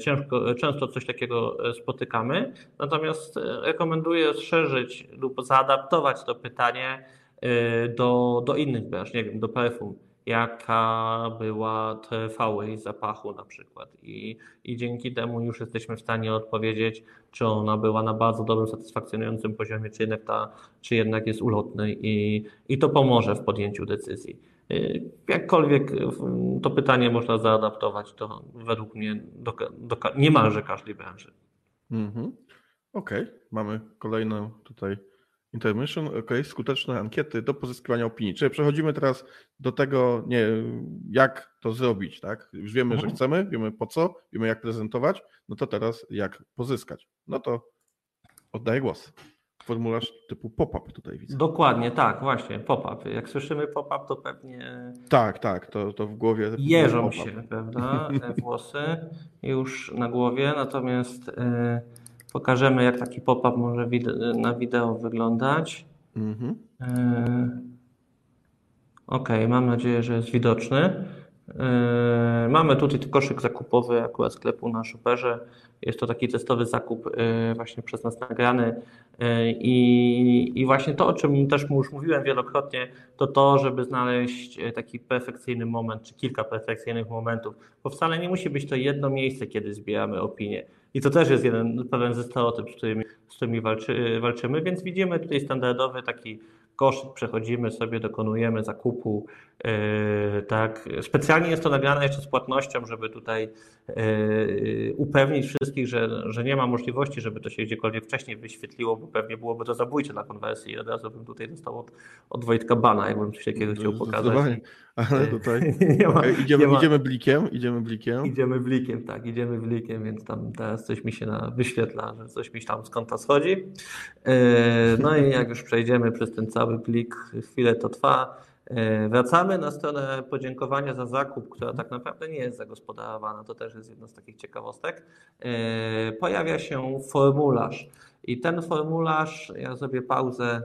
S2: ciężko, często coś takiego spotykamy, natomiast rekomenduję rozszerzyć lub zaadaptować to pytanie Y, do, do innych branż, nie wiem, do perfum, jaka była trwałość zapachu na przykład I, i dzięki temu już jesteśmy w stanie odpowiedzieć, czy ona była na bardzo dobrym, satysfakcjonującym poziomie, czy jednak, ta, czy jednak jest ulotny i, i to pomoże w podjęciu decyzji. Y, jakkolwiek to pytanie można zaadaptować, to według mnie do, do niemalże każdej branży.
S1: Mhm. Okej, okay. mamy kolejną tutaj Intermission, ok, skuteczne ankiety do pozyskiwania opinii. Czyli przechodzimy teraz do tego, nie, jak to zrobić, tak? Już wiemy, mhm. że chcemy, wiemy po co, wiemy jak prezentować, no to teraz jak pozyskać. No to oddaję głos. Formularz typu pop-up tutaj widzę.
S2: Dokładnie, tak, właśnie, pop-up. Jak słyszymy pop-up, to pewnie.
S1: Tak, tak, to, to w głowie.
S2: Jeżą się, prawda? Włosy już na głowie, natomiast. Yy Pokażemy, jak taki pop-up może na wideo wyglądać. Mhm. E, ok, mam nadzieję, że jest widoczny. E, mamy tutaj koszyk zakupowy akurat sklepu na Shopperze. Jest to taki testowy zakup e, właśnie przez nas nagrany i, i właśnie to, o czym też już mówiłem wielokrotnie, to to, żeby znaleźć taki perfekcyjny moment, czy kilka perfekcyjnych momentów, bo wcale nie musi być to jedno miejsce, kiedy zbieramy opinie. I to też jest jeden pewien ze stereotyp, z którymi, z którymi walczy, walczymy, więc widzimy tutaj standardowy taki koszyk, przechodzimy sobie, dokonujemy zakupu. Yy, tak. Specjalnie jest to nagrane jeszcze z płatnością, żeby tutaj yy, upewnić wszystkich, że, że nie ma możliwości, żeby to się gdziekolwiek wcześniej wyświetliło, bo pewnie byłoby to zabójcze dla konwersji od razu bym tutaj dostał od, od Wojtka Bana, jakbym coś takiego chciał pokazać.
S1: Ale tutaj <laughs> nie ma, idziemy, ma. idziemy blikiem, idziemy blikiem.
S2: Idziemy blikiem, tak, idziemy blikiem, więc tam teraz coś mi się na, wyświetla, że coś mi tam z konta schodzi. Yy, no i jak już przejdziemy przez ten cały plik, chwilę to trwa. E, wracamy na stronę podziękowania za zakup, która tak naprawdę nie jest zagospodarowana. To też jest jedna z takich ciekawostek. E, pojawia się formularz. I ten formularz, ja zrobię pauzę,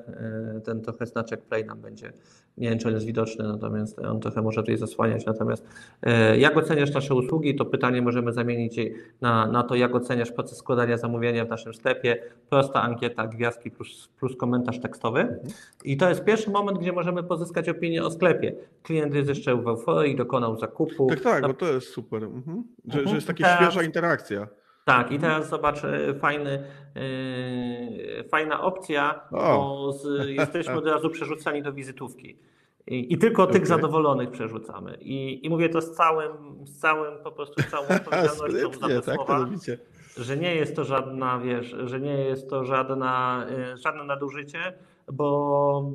S2: e, ten trochę znaczek play nam będzie nie wiem, czy on jest widoczny, natomiast on trochę może tutaj zasłaniać. Natomiast e, jak oceniasz nasze usługi, to pytanie możemy zamienić na, na to, jak oceniasz proces składania zamówienia w naszym sklepie. Prosta ankieta, gwiazdki plus, plus komentarz tekstowy. I to jest pierwszy moment, gdzie możemy pozyskać opinię o sklepie. Klient jest jeszcze w euforii, dokonał zakupu.
S1: Tak, tak, bo to jest super. Mhm. Że, mhm. że jest taka świeża interakcja.
S2: Tak, i teraz zobacz, e, fajny, yy, fajna opcja, bo z, <laughs> jesteśmy od razu przerzucani do wizytówki. I, i tylko okay. tych zadowolonych przerzucamy. I, I mówię to z całym, z całym po prostu całą <laughs> odpowiedzialnością za te tak, słowa, że nie jest to żadna, wiesz, że nie jest to żadna, yy, żadne nadużycie, bo,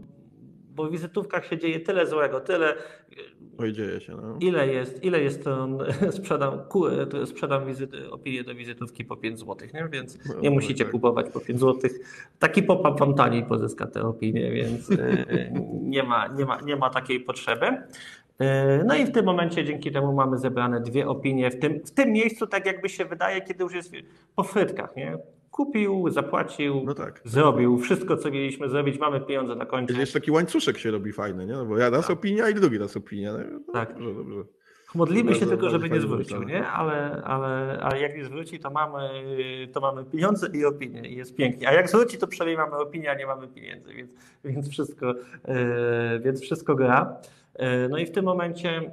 S2: bo w wizytówkach się dzieje tyle złego, tyle
S1: Oj, dzieje się. No.
S2: Ile jest, ile jest to, <laughs> sprzedam, sprzedam wizyty, opinię do wizytówki po 5 zł, nie? więc no, nie musicie tak. kupować po 5 zł. Taki pop-up wam taniej pozyska tę opinię, więc e, <laughs> nie ma, nie, ma, nie ma takiej potrzeby. E, no i w tym momencie dzięki temu mamy zebrane dwie opinie w tym, w tym miejscu, tak jakby się wydaje, kiedy już jest po frytkach, nie? Kupił, zapłacił, no tak. zrobił wszystko, co mieliśmy zrobić, mamy pieniądze na końcu.
S1: Jest taki łańcuszek się robi fajny, nie? No bo ja raz tak. opinia i drugi raz opinia. No, tak. Dobrze, dobrze.
S2: Modlimy się tylko, żeby nie zwrócił, nie? Ale, ale, ale jak nie zwróci, to mamy, to mamy pieniądze i opinię i jest pięknie. A jak zwróci, to przynajmniej mamy opinię, a nie mamy pieniędzy, więc, więc, wszystko, yy, więc wszystko gra. Yy, no i w tym momencie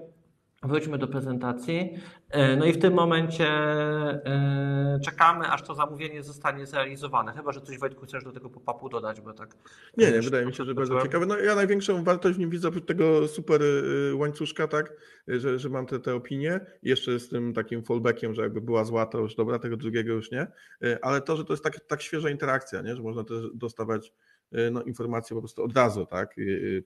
S2: Wróćmy do prezentacji. E, no i w tym momencie e, czekamy, aż to zamówienie zostanie zrealizowane. Chyba, że coś Wojtku chcesz do tego pop-upu dodać, bo tak.
S1: Nie, nie, wydaje mi się, że bardzo ciekawe. No ja największą wartość w nim widzę tego super y, łańcuszka, tak, że, że mam te, te opinie. Jeszcze z tym takim fallbackiem, że jakby była zła, to już dobra, tego drugiego już nie. E, ale to, że to jest tak, tak świeża interakcja, nie? że można też dostawać no, informacje po prostu od razu, tak,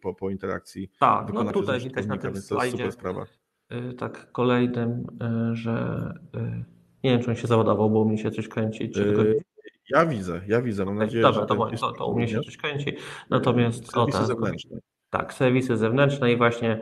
S1: po, po interakcji.
S2: Tak, no tutaj widać na tym slajdzie. super sprawa. Y, tak kolejnym, y, że y, nie wiem, czy on się załadował, bo u mnie się coś kręci. Czy tylko...
S1: Ja widzę, ja widzę, mam nadzieję,
S2: Dobra, że to, to, to u mnie się coś kręci. Natomiast o, tak, tak, serwisy zewnętrzne i właśnie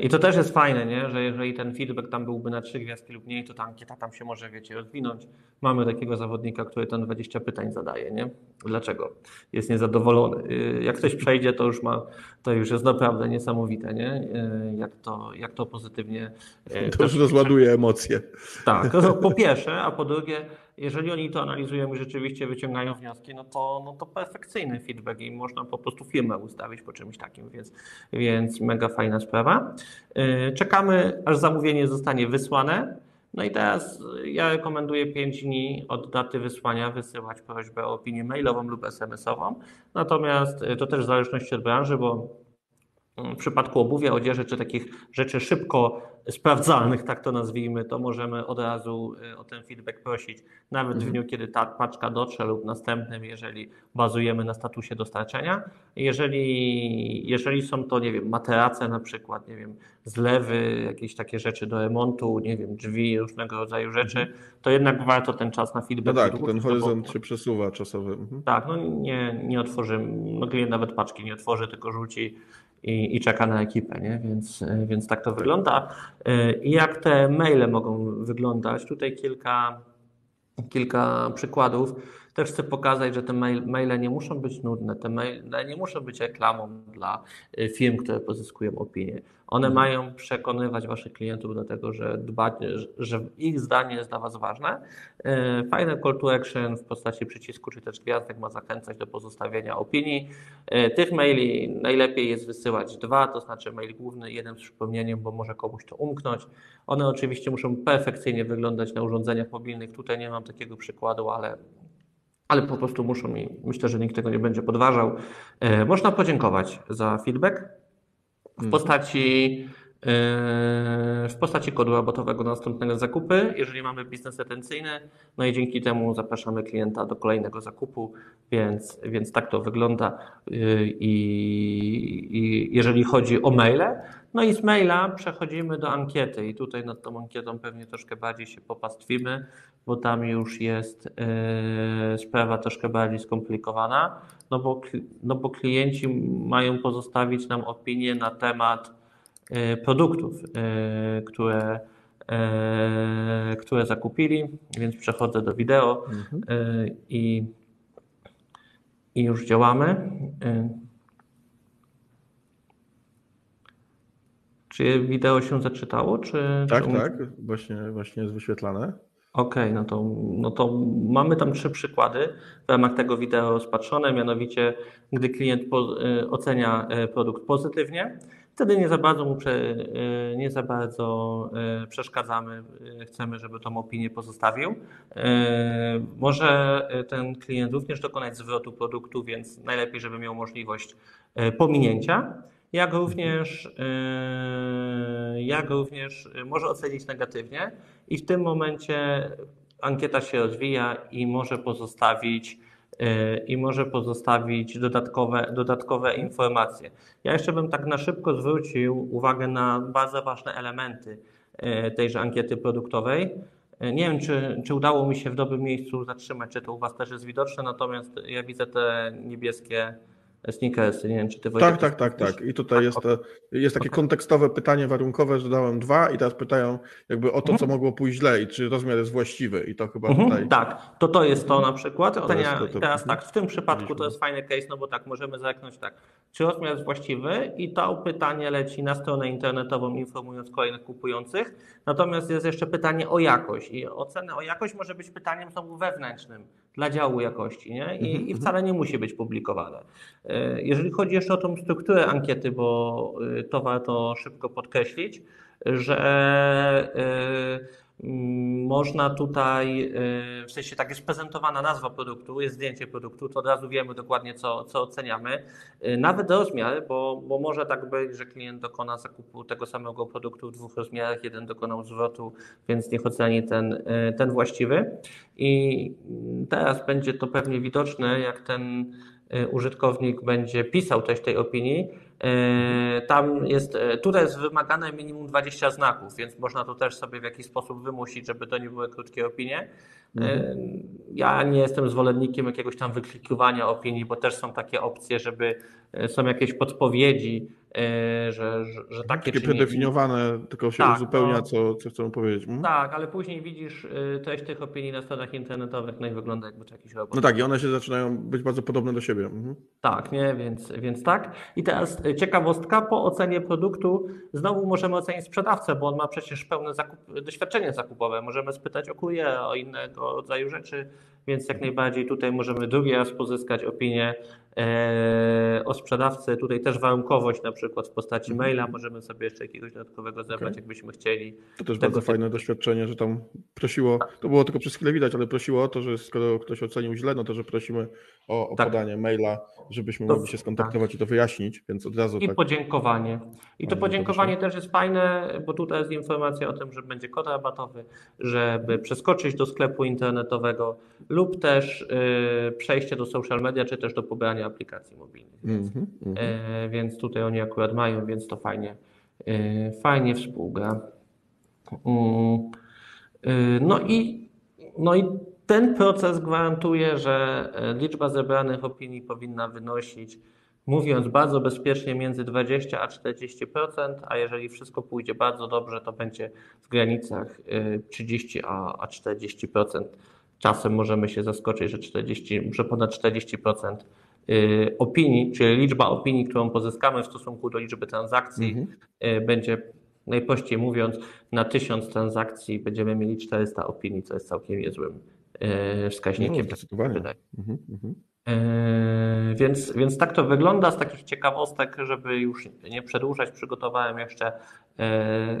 S2: i to też jest fajne, nie? że jeżeli ten feedback tam byłby na trzy gwiazdki lub mniej, to ta ankieta tam się może, wiecie, rozwinąć. Mamy takiego zawodnika, który ten 20 pytań zadaje, nie? Dlaczego? Jest niezadowolony. Y, jak ktoś przejdzie, to już ma, to już jest naprawdę niesamowite, nie? Y, jak to, jak to pozytywnie...
S1: Y, to już rozładuje emocje.
S2: Tak, po pierwsze, a po drugie, jeżeli oni to analizują i rzeczywiście wyciągają wnioski, no to, no to perfekcyjny feedback i można po prostu firmę ustawić po czymś takim, więc, więc mega fajna sprawa. Y, czekamy, aż zamówienie zostanie wysłane. No i teraz ja rekomenduję 5 dni od daty wysłania wysyłać prośbę o opinię mailową lub SMS-ową. Natomiast y, to też w zależności od branży, bo w przypadku obuwia, odzieży czy takich rzeczy szybko sprawdzalnych, tak to nazwijmy, to możemy od razu y, o ten feedback prosić, nawet w mhm. dniu, kiedy ta paczka dotrze lub następnym, jeżeli bazujemy na statusie dostarczenia. Jeżeli, jeżeli są to, nie wiem, materace na przykład, nie wiem, zlewy, jakieś takie rzeczy do remontu, nie wiem, drzwi, różnego rodzaju rzeczy, mhm. to jednak warto ten czas na feedback.
S1: No tak, ten horyzont bo, się przesuwa czasowy. Mhm.
S2: Tak, no nie, nie otworzy, no klient nawet paczki nie otworzy, tylko rzuci i, i czeka na ekipę, nie? Więc, więc tak to wygląda. I jak te maile mogą wyglądać? Tutaj kilka, kilka przykładów. Też chcę pokazać, że te mail, maile nie muszą być nudne, te maile nie muszą być reklamą dla y, firm, które pozyskują opinię. One mhm. mają przekonywać Waszych klientów do tego, że, że ich zdanie jest dla Was ważne. Y, fajne call to action w postaci przycisku czy też gwiazdek ma zachęcać do pozostawienia opinii. Y, tych maili najlepiej jest wysyłać dwa, to znaczy mail główny, jeden z przypomnieniem, bo może komuś to umknąć. One oczywiście muszą perfekcyjnie wyglądać na urządzeniach mobilnych. Tutaj nie mam takiego przykładu, ale ale po prostu muszą i myślę, że nikt tego nie będzie podważał. E, można podziękować za feedback w mhm. postaci e, w postaci kodu rabatowego na następnego zakupy, jeżeli mamy biznes retencyjny, no i dzięki temu zapraszamy klienta do kolejnego zakupu, więc, więc tak to wygląda. E, I, I jeżeli chodzi o maile, no i z maila przechodzimy do ankiety i tutaj nad tą ankietą pewnie troszkę bardziej się popastwimy, bo tam już jest yy, sprawa troszkę bardziej skomplikowana, no bo, no bo klienci mają pozostawić nam opinię na temat yy, produktów, yy, które, które zakupili, więc przechodzę do wideo mhm. i, i już działamy. Czy wideo się zaczytało? Czy,
S1: tak,
S2: czy...
S1: tak, właśnie, właśnie jest wyświetlane.
S2: Okej, okay, no, to, no to mamy tam trzy przykłady w ramach tego wideo rozpatrzone, mianowicie gdy klient po, y, ocenia y, produkt pozytywnie, wtedy nie za bardzo mu prze, y, nie za bardzo przeszkadzamy, chcemy, żeby tą opinię pozostawił. Może ten klient również dokonać zwrotu produktu, więc najlepiej, żeby miał możliwość pominięcia jak również, jak również może ocenić negatywnie i w tym momencie ankieta się rozwija i może pozostawić yy, i może pozostawić dodatkowe, dodatkowe informacje. Ja jeszcze bym tak na szybko zwrócił uwagę na bardzo ważne elementy tejże ankiety produktowej. Nie wiem, czy, czy udało mi się w dobrym miejscu zatrzymać, czy to u Was też jest widoczne, natomiast ja widzę te niebieskie Sneakersy, nie wiem, czy ty
S1: Tak, tak, tak, tak. I tutaj tak, jest, jest takie kontekstowe pytanie warunkowe, że dałem dwa i teraz pytają jakby o to, co mhm. mogło pójść źle i czy rozmiar jest właściwy. I to chyba mhm, tutaj...
S2: Tak, to to jest to na przykład. Ocenia, teraz tak, w tym przypadku to jest fajny case, no bo tak, możemy zerknąć tak, czy rozmiar jest właściwy? I to pytanie leci na stronę internetową informując kolejnych kupujących, natomiast jest jeszcze pytanie o jakość. I ocena o jakość może być pytaniem znowu wewnętrznym dla działu jakości nie? I, mhm, i wcale mhm. nie musi być publikowane. E, jeżeli chodzi jeszcze o tą strukturę ankiety, bo e, to warto szybko podkreślić, że e, można tutaj, w sensie tak jest prezentowana nazwa produktu, jest zdjęcie produktu, to od razu wiemy dokładnie, co, co oceniamy. Nawet rozmiar, bo, bo może tak być, że klient dokona zakupu tego samego produktu w dwóch rozmiarach, jeden dokonał zwrotu, więc niech oceni ten, ten właściwy. I teraz będzie to pewnie widoczne, jak ten Y, użytkownik będzie pisał też tej opinii, y, tam jest, y, tutaj jest wymagane minimum 20 znaków, więc można to też sobie w jakiś sposób wymusić, żeby to nie były krótkie opinie. Mhm. Ja nie jestem zwolennikiem jakiegoś tam wyklikiwania opinii, bo też są takie opcje, żeby są jakieś podpowiedzi, E, że, że, że takie
S1: Takie przedefiniowane, tylko się tak, uzupełnia, no, co, co chcą powiedzieć. Hmm?
S2: Tak, ale później widzisz e, treść tych opinii na stronach internetowych, no i wygląda jakby to jakiś robot.
S1: No tak, i one się zaczynają być bardzo podobne do siebie. Mhm.
S2: Tak, nie, więc, więc tak. I teraz e, ciekawostka, po ocenie produktu znowu możemy ocenić sprzedawcę, bo on ma przecież pełne zakup, doświadczenie zakupowe. Możemy spytać o kuriera, o innego rodzaju rzeczy, więc jak najbardziej tutaj możemy drugi raz pozyskać opinię e, o sprzedawcy. Tutaj też warunkowość na przykład w postaci
S1: Mhm.
S2: maila możemy sobie jeszcze jakiegoś dodatkowego zebrać,
S1: Okej.
S2: jakbyśmy chcieli.
S1: To też bardzo
S2: typu-
S1: fajne doświadczenie, że tam prosiło, to było tylko przez chwilę widać, ale prosiło o to, że skoro ktoś ocenił źle, no to że prosimy o, o
S2: Tak.
S1: podanie maila, żebyśmy
S2: To-
S1: mogli się skontaktować i to wyjaśnić, więc od razu
S2: I
S1: tak.
S2: podziękowanie. I to podziękowanie też jest fajne, bo tutaj jest informacja o tym, że będzie kod rabatowy, żeby przeskoczyć do sklepu internetowego lub też y, przejście do social media, czy też do pobrania aplikacji mobilnych. Więc,
S1: Mhm, mhm.
S2: e, więc tutaj oni akurat mają, więc to fajnie, e, fajnie współgra. Mm, y, No i, no i ten proces gwarantuje, że e, liczba zebranych opinii powinna wynosić, mówiąc bardzo bezpiecznie, między 20 a 40%, a jeżeli wszystko pójdzie bardzo dobrze, to będzie w granicach y, 30 a, a 40%. Czasem możemy się zaskoczyć, że, 40, że ponad 40% y, opinii, czyli liczba opinii, którą pozyskamy w stosunku do liczby transakcji,
S1: Mhm.
S2: y, będzie najprościej mówiąc, na 1000 transakcji będziemy mieli 400 opinii, co jest całkiem niezłym y, wskaźnikiem.
S1: No,
S2: tak
S1: zdecydowanie.
S2: wydaje.
S1: Mhm, mhm.
S2: Yy, Więc, więc tak to wygląda. Z takich ciekawostek, żeby już nie przedłużać, przygotowałem jeszcze yy,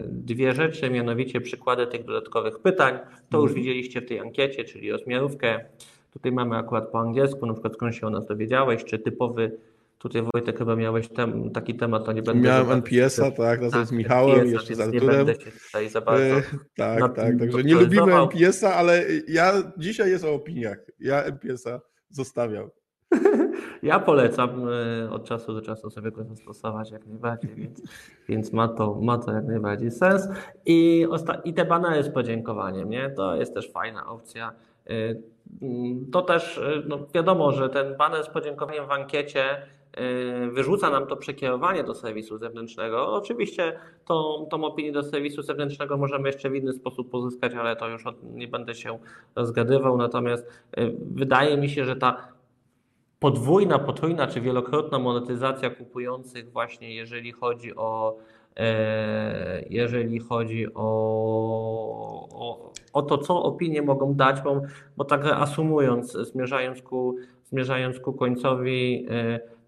S2: dwie rzeczy, mianowicie przykłady tych dodatkowych pytań. To już
S1: Mhm.
S2: widzieliście w tej ankiecie, czyli rozmiarówkę. Tutaj mamy akurat po angielsku, na przykład skąd się o nas dowiedziałeś, czy typowy, tutaj Wojtek chyba miałeś tem, taki temat, to nie będę...
S1: Miałem NPS-a, tak, razem z
S2: tak,
S1: Michałem i
S2: NPS-a,
S1: jeszcze z
S2: więc Nie
S1: Arturem.
S2: będę się tutaj za bardzo...
S1: E, <laughs> tak, tak, także nie lubimy. NPS-a, ale ja dzisiaj jest o opiniach. Ja NPS-a zostawiam. <laughs>
S2: Ja polecam y, od czasu do czasu sobie go zastosować jak najbardziej, więc, więc ma, to, ma to jak najbardziej sens. I, osta- I te banery z podziękowaniem, nie? To jest też fajna opcja. Y, mm, To też y, no wiadomo, że ten baner z podziękowaniem w ankiecie wyrzuca nam to przekierowanie do serwisu zewnętrznego. Oczywiście tą, tą opinię do serwisu zewnętrznego możemy jeszcze w inny sposób pozyskać, ale to już nie będę się rozgadywał. Natomiast y, wydaje mi się, że ta podwójna, potrójna czy wielokrotna monetyzacja kupujących właśnie jeżeli chodzi o e, jeżeli chodzi o, o, o to, co opinie mogą dać, bo, bo tak reasumując, zmierzając ku, zmierzając ku końcowi,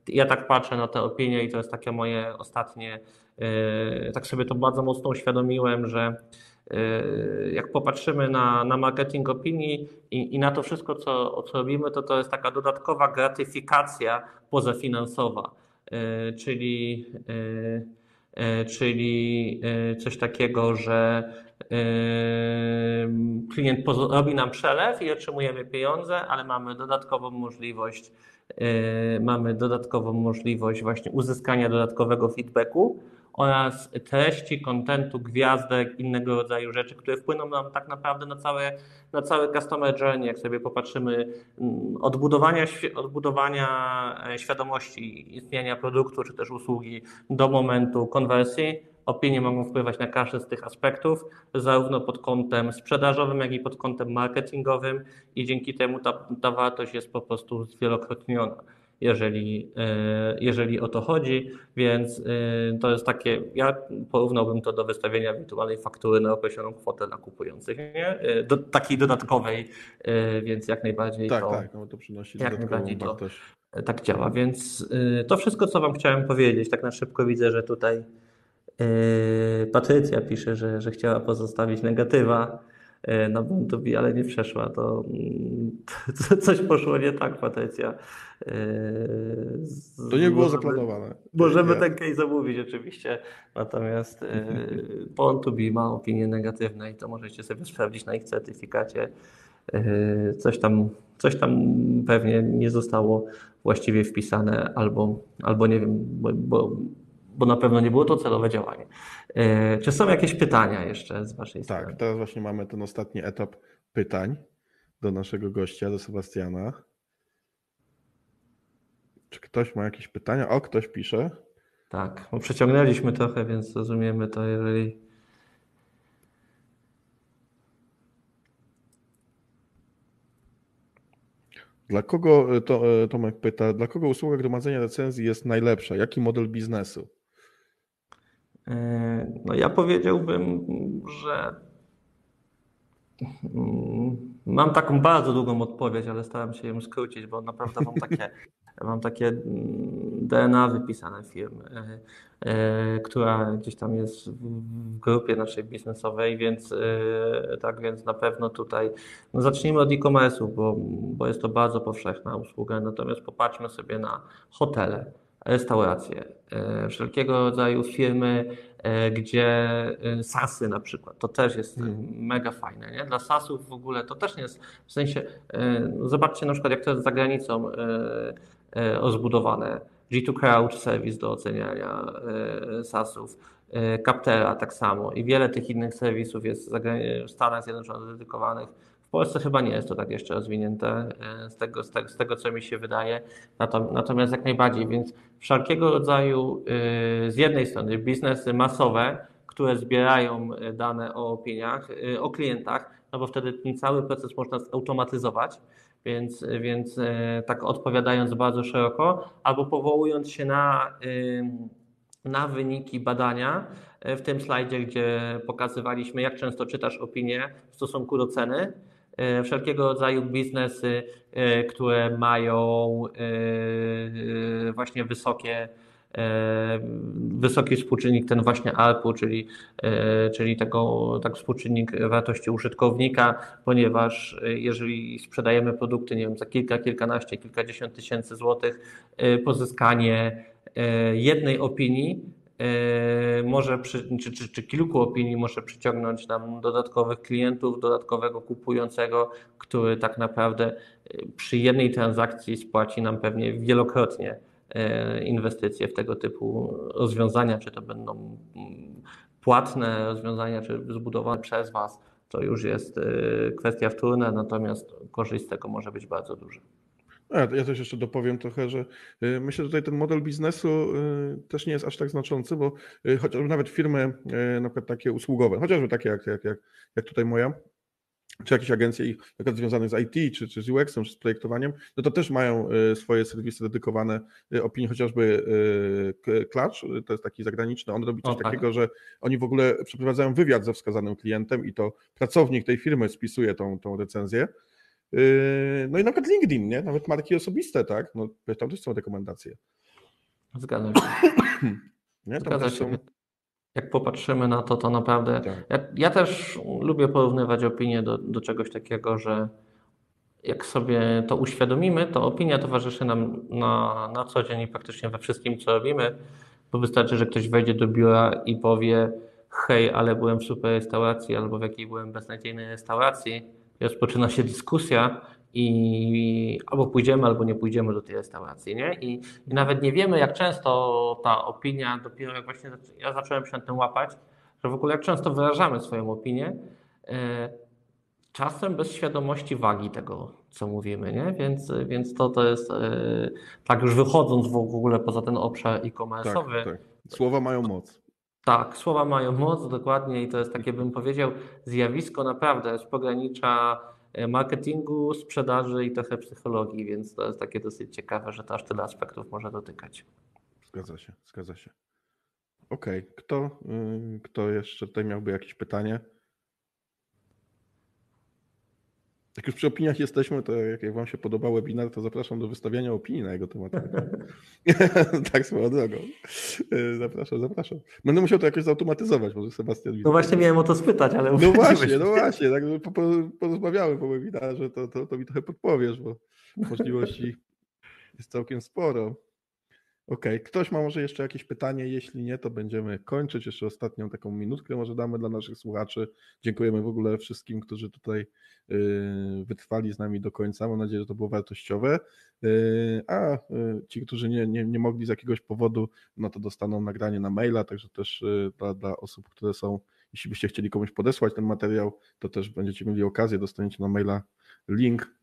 S2: ja tak patrzę na te opinie i to jest takie moje ostatnie, e, tak sobie to bardzo mocno uświadomiłem, że e, jak popatrzymy na, na marketing opinii i, i na to wszystko, co, co robimy, to to jest taka dodatkowa gratyfikacja pozafinansowa, e, czyli, czyli coś takiego, że klient robi nam przelew i otrzymujemy pieniądze, ale mamy dodatkową możliwość mamy dodatkową możliwość właśnie uzyskania dodatkowego feedbacku oraz treści, kontentu, gwiazdek, innego rodzaju rzeczy, które wpłyną nam tak naprawdę na całe, na cały customer journey, jak sobie popatrzymy, mm, od budowania, świ- od budowania e, świadomości istnienia produktu czy też usługi do momentu konwersji. Opinie mogą wpływać na każdy z tych aspektów, zarówno pod kątem sprzedażowym, jak i pod kątem marketingowym i dzięki temu ta, ta wartość jest po prostu zwielokrotniona jeżeli, e, jeżeli o to chodzi, więc e, to jest takie, ja porównałbym to do wystawienia wirtualnej faktury na określoną kwotę dla kupujących, nie? E, Do, takiej dodatkowej, więc jak najbardziej
S1: Tak,
S2: to,
S1: tak, no to przynosi
S2: jak najbardziej to-
S1: wartość.
S2: tak działa. Więc to wszystko, co Wam chciałem powiedzieć. Tak na szybko widzę, że tutaj Patrycja pisze, że, że chciała pozostawić negatywa y, na Buntubi, ale nie przeszła. To, mm, <laughs> to coś poszło nie tak, Patrycja. Y, z-
S1: To nie było
S2: możemy-
S1: zaplanowane.
S2: Możemy
S1: Nie.
S2: ten case zamówić oczywiście, natomiast <laughs> Pontubi ma opinie negatywne i to możecie sobie sprawdzić na ich certyfikacie. Coś tam, coś tam pewnie nie zostało właściwie wpisane albo, albo nie wiem, bo, bo, bo na pewno nie było to celowe działanie. Y, Czy są jakieś pytania jeszcze z Waszej strony?
S1: Tak, teraz właśnie mamy ten ostatni etap pytań do naszego gościa, do Sebastiana. Czy ktoś ma jakieś pytania? O, ktoś pisze.
S2: Tak, bo przeciągnęliśmy trochę, więc rozumiemy to, jeżeli
S1: Dla kogo, to, e, Tomek pyta, dla kogo usługa gromadzenia recenzji jest najlepsza? Jaki model biznesu?
S2: No ja powiedziałbym, że mm, Mam taką bardzo długą odpowiedź, ale staram się ją skrócić, bo naprawdę mam takie, <laughs> mam takie mm, DNA wypisane firmy, e, e, która gdzieś tam jest w grupie naszej biznesowej, więc e, tak więc na pewno tutaj no zacznijmy od e-commerce'u, bo, bo jest to bardzo powszechna usługa, natomiast popatrzmy sobie na hotele restauracje, e, wszelkiego rodzaju firmy, e, gdzie e, SASy na przykład, to też jest hmm. mega fajne. Nie? Dla SASów w ogóle to też nie jest, w sensie, zobaczcie na przykład jak to jest za granicą rozbudowane. G2 Crowd serwis do oceniania SASów, Captera tak samo i wiele tych innych serwisów jest w Stanach Zjednoczonych dedykowanych Polsce chyba nie jest to tak jeszcze rozwinięte e, z tego, z tego, z tego co mi się wydaje. Natomiast jak najbardziej, więc wszelkiego rodzaju e, z jednej strony biznesy masowe, które zbierają e, dane o opiniach, o klientach, no bo wtedy ten cały proces można zautomatyzować, więc, więc tak odpowiadając bardzo szeroko, albo powołując się na, na wyniki badania, w tym slajdzie, gdzie pokazywaliśmy, jak często czytasz opinię w stosunku do ceny, wszelkiego rodzaju biznesy, e, które mają e, właśnie wysokie wysoki współczynnik, ten właśnie ARPU, czyli, czyli tego, tak współczynnik wartości użytkownika, ponieważ jeżeli sprzedajemy produkty, nie wiem, za kilka, kilkanaście, kilkadziesiąt tysięcy złotych, pozyskanie jednej opinii może przy, czy, czy, czy, kilku opinii może przyciągnąć nam dodatkowych klientów, dodatkowego kupującego, który tak naprawdę yy, przy jednej transakcji spłaci nam pewnie wielokrotnie yy, inwestycje w tego typu rozwiązania, czy to będą mm, płatne rozwiązania, czy zbudowane przez Was, to już jest kwestia wtórna, natomiast korzyść z tego może być bardzo duża.
S1: Ja też jeszcze dopowiem trochę, że y, myślę, że tutaj ten model biznesu y, też nie jest aż tak znaczący, bo y, chociażby nawet firmy na przykład takie usługowe, chociażby takie jak, jak, jak, jak tutaj moja, czy jakieś agencje na przykład związane z IT, czy, czy z UX-em, czy z projektowaniem, no to też mają swoje serwisy dedykowane opinii, chociażby Clutch, to jest taki zagraniczny, on robi coś tak. takiego, że oni w ogóle przeprowadzają wywiad ze wskazanym klientem i to pracownik tej firmy spisuje tą, tą recenzję, no i na przykład LinkedIn, nie? Nawet marki osobiste, tak? No, tam też są rekomendacje.
S2: Zgadzam się. <clears throat> nie? Zgadza się. Jak popatrzymy na to, to naprawdę. Tak. Ja, ja, też lubię porównywać opinię do, do czegoś takiego, że jak sobie to uświadomimy, to opinia towarzyszy nam na, na co dzień i praktycznie we wszystkim, co robimy, bo wystarczy, że ktoś wejdzie do biura i powie hej, ale byłem w super restauracji albo w jakiej byłem beznadziejnej restauracji, rozpoczyna się dyskusja i albo pójdziemy, albo nie pójdziemy do tej restauracji, nie? I, I, nawet nie wiemy, jak często ta opinia, dopiero jak właśnie ja zacząłem się na tym łapać, że w ogóle jak często wyrażamy swoją opinię, e, czasem bez świadomości wagi tego, co mówimy, nie? Więc, więc to, to jest, e, tak już wychodząc w ogóle poza ten obszar e-commerce'owy. Tak, tak.
S1: Słowa mają moc.
S2: Tak, słowa mają moc, dokładnie i to jest takie, bym powiedział, zjawisko naprawdę z pogranicza e, marketingu, sprzedaży i trochę psychologii, więc to jest takie dosyć ciekawe, że to aż tyle aspektów może dotykać.
S1: Zgadza się, zgadza się. Okej, okay. kto, y, kto jeszcze tutaj miałby jakieś pytanie? Jak już przy opiniach jesteśmy, to jak, jak Wam się podobał webinar, to zapraszam do wystawiania opinii na jego temat. <laughs> <laughs> tak swoją drogą. E, zapraszam, zapraszam. Będę musiał to jakoś zautomatyzować, może Sebastian.
S2: No właśnie miałem o to spytać, ale...
S1: No <laughs> właśnie, no właśnie, tak po, po, porozmawiałem po webinarze, to, to, to mi trochę podpowiesz, bo możliwości jest całkiem sporo. Okej, okay. ktoś ma może jeszcze jakieś pytanie? Jeśli nie, to będziemy kończyć. Jeszcze ostatnią taką minutkę może damy dla naszych słuchaczy. Dziękujemy w ogóle wszystkim, którzy tutaj y, wytrwali z nami do końca. Mam nadzieję, że to było wartościowe. Y, a y, ci, którzy nie, nie, nie mogli z jakiegoś powodu, no to dostaną nagranie na maila, także też dla, dla osób, które są, jeśli byście chcieli komuś podesłać ten materiał, to też będziecie mieli okazję, dostaniecie na maila link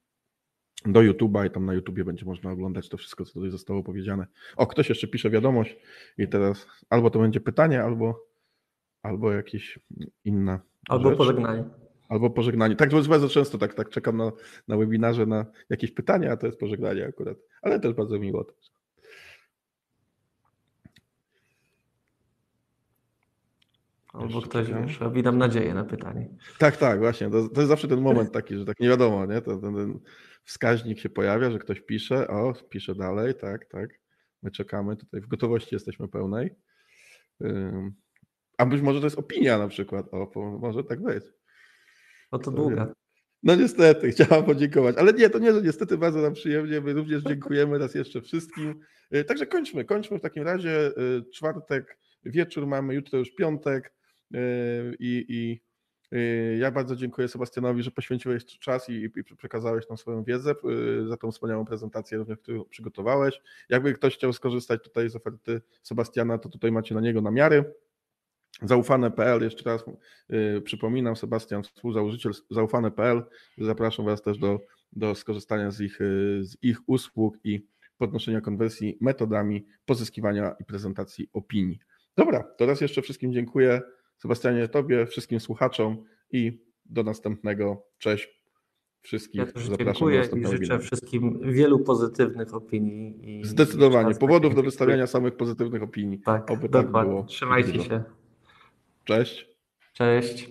S1: do YouTube'a i tam na YouTubie będzie można oglądać to wszystko, co tutaj zostało powiedziane. O, ktoś jeszcze pisze wiadomość i teraz albo to będzie pytanie, albo, albo jakieś inna
S2: Albo
S1: rzecz.
S2: pożegnanie.
S1: Albo pożegnanie. Tak, bardzo często tak, tak czekam na, na webinarze na jakieś pytania, a to jest pożegnanie akurat. Ale też bardzo miło.
S2: Albo ktoś już robi nam nadzieję na pytanie.
S1: Tak, tak, właśnie. To, to, jest zawsze ten moment taki, że tak nie wiadomo, nie? To, ten, ten wskaźnik się pojawia, że ktoś pisze, o, pisze dalej, tak, tak. My czekamy tutaj, w gotowości jesteśmy pełnej. A być może to jest opinia na przykład, o, może tak być.
S2: No to długa.
S1: No niestety, <laughs> chciałam podziękować, ale nie, to nie, że niestety bardzo nam przyjemnie, my również dziękujemy raz jeszcze wszystkim. Y, także kończmy, kończmy w takim razie. Y, czwartek wieczór mamy, jutro już piątek i, i ja bardzo dziękuję Sebastianowi, że poświęciłeś czas i, i przekazałeś nam swoją wiedzę za tą wspaniałą prezentację, również, którą przygotowałeś. Jakby ktoś chciał skorzystać tutaj z oferty Sebastiana, to tutaj macie na niego namiary. Zaufane.pl, jeszcze raz yy, przypominam, Sebastian, współzałożyciel zaufane.pl. Zapraszam Was też do, do skorzystania z ich, z ich usług i podnoszenia konwersji metodami pozyskiwania i prezentacji opinii. Dobra, to raz jeszcze wszystkim dziękuję. Sebastianie, Tobie, wszystkim słuchaczom i do następnego. Cześć. Wszystkich
S2: ja też dziękuję i życzę wszystkim wielu pozytywnych opinii.
S1: Zdecydowanie. Powodów do wystawiania samych pozytywnych opinii.
S2: Tak, Oby tak dokładnie. Tak. Trzymajcie się.
S1: Cześć.
S2: Cześć.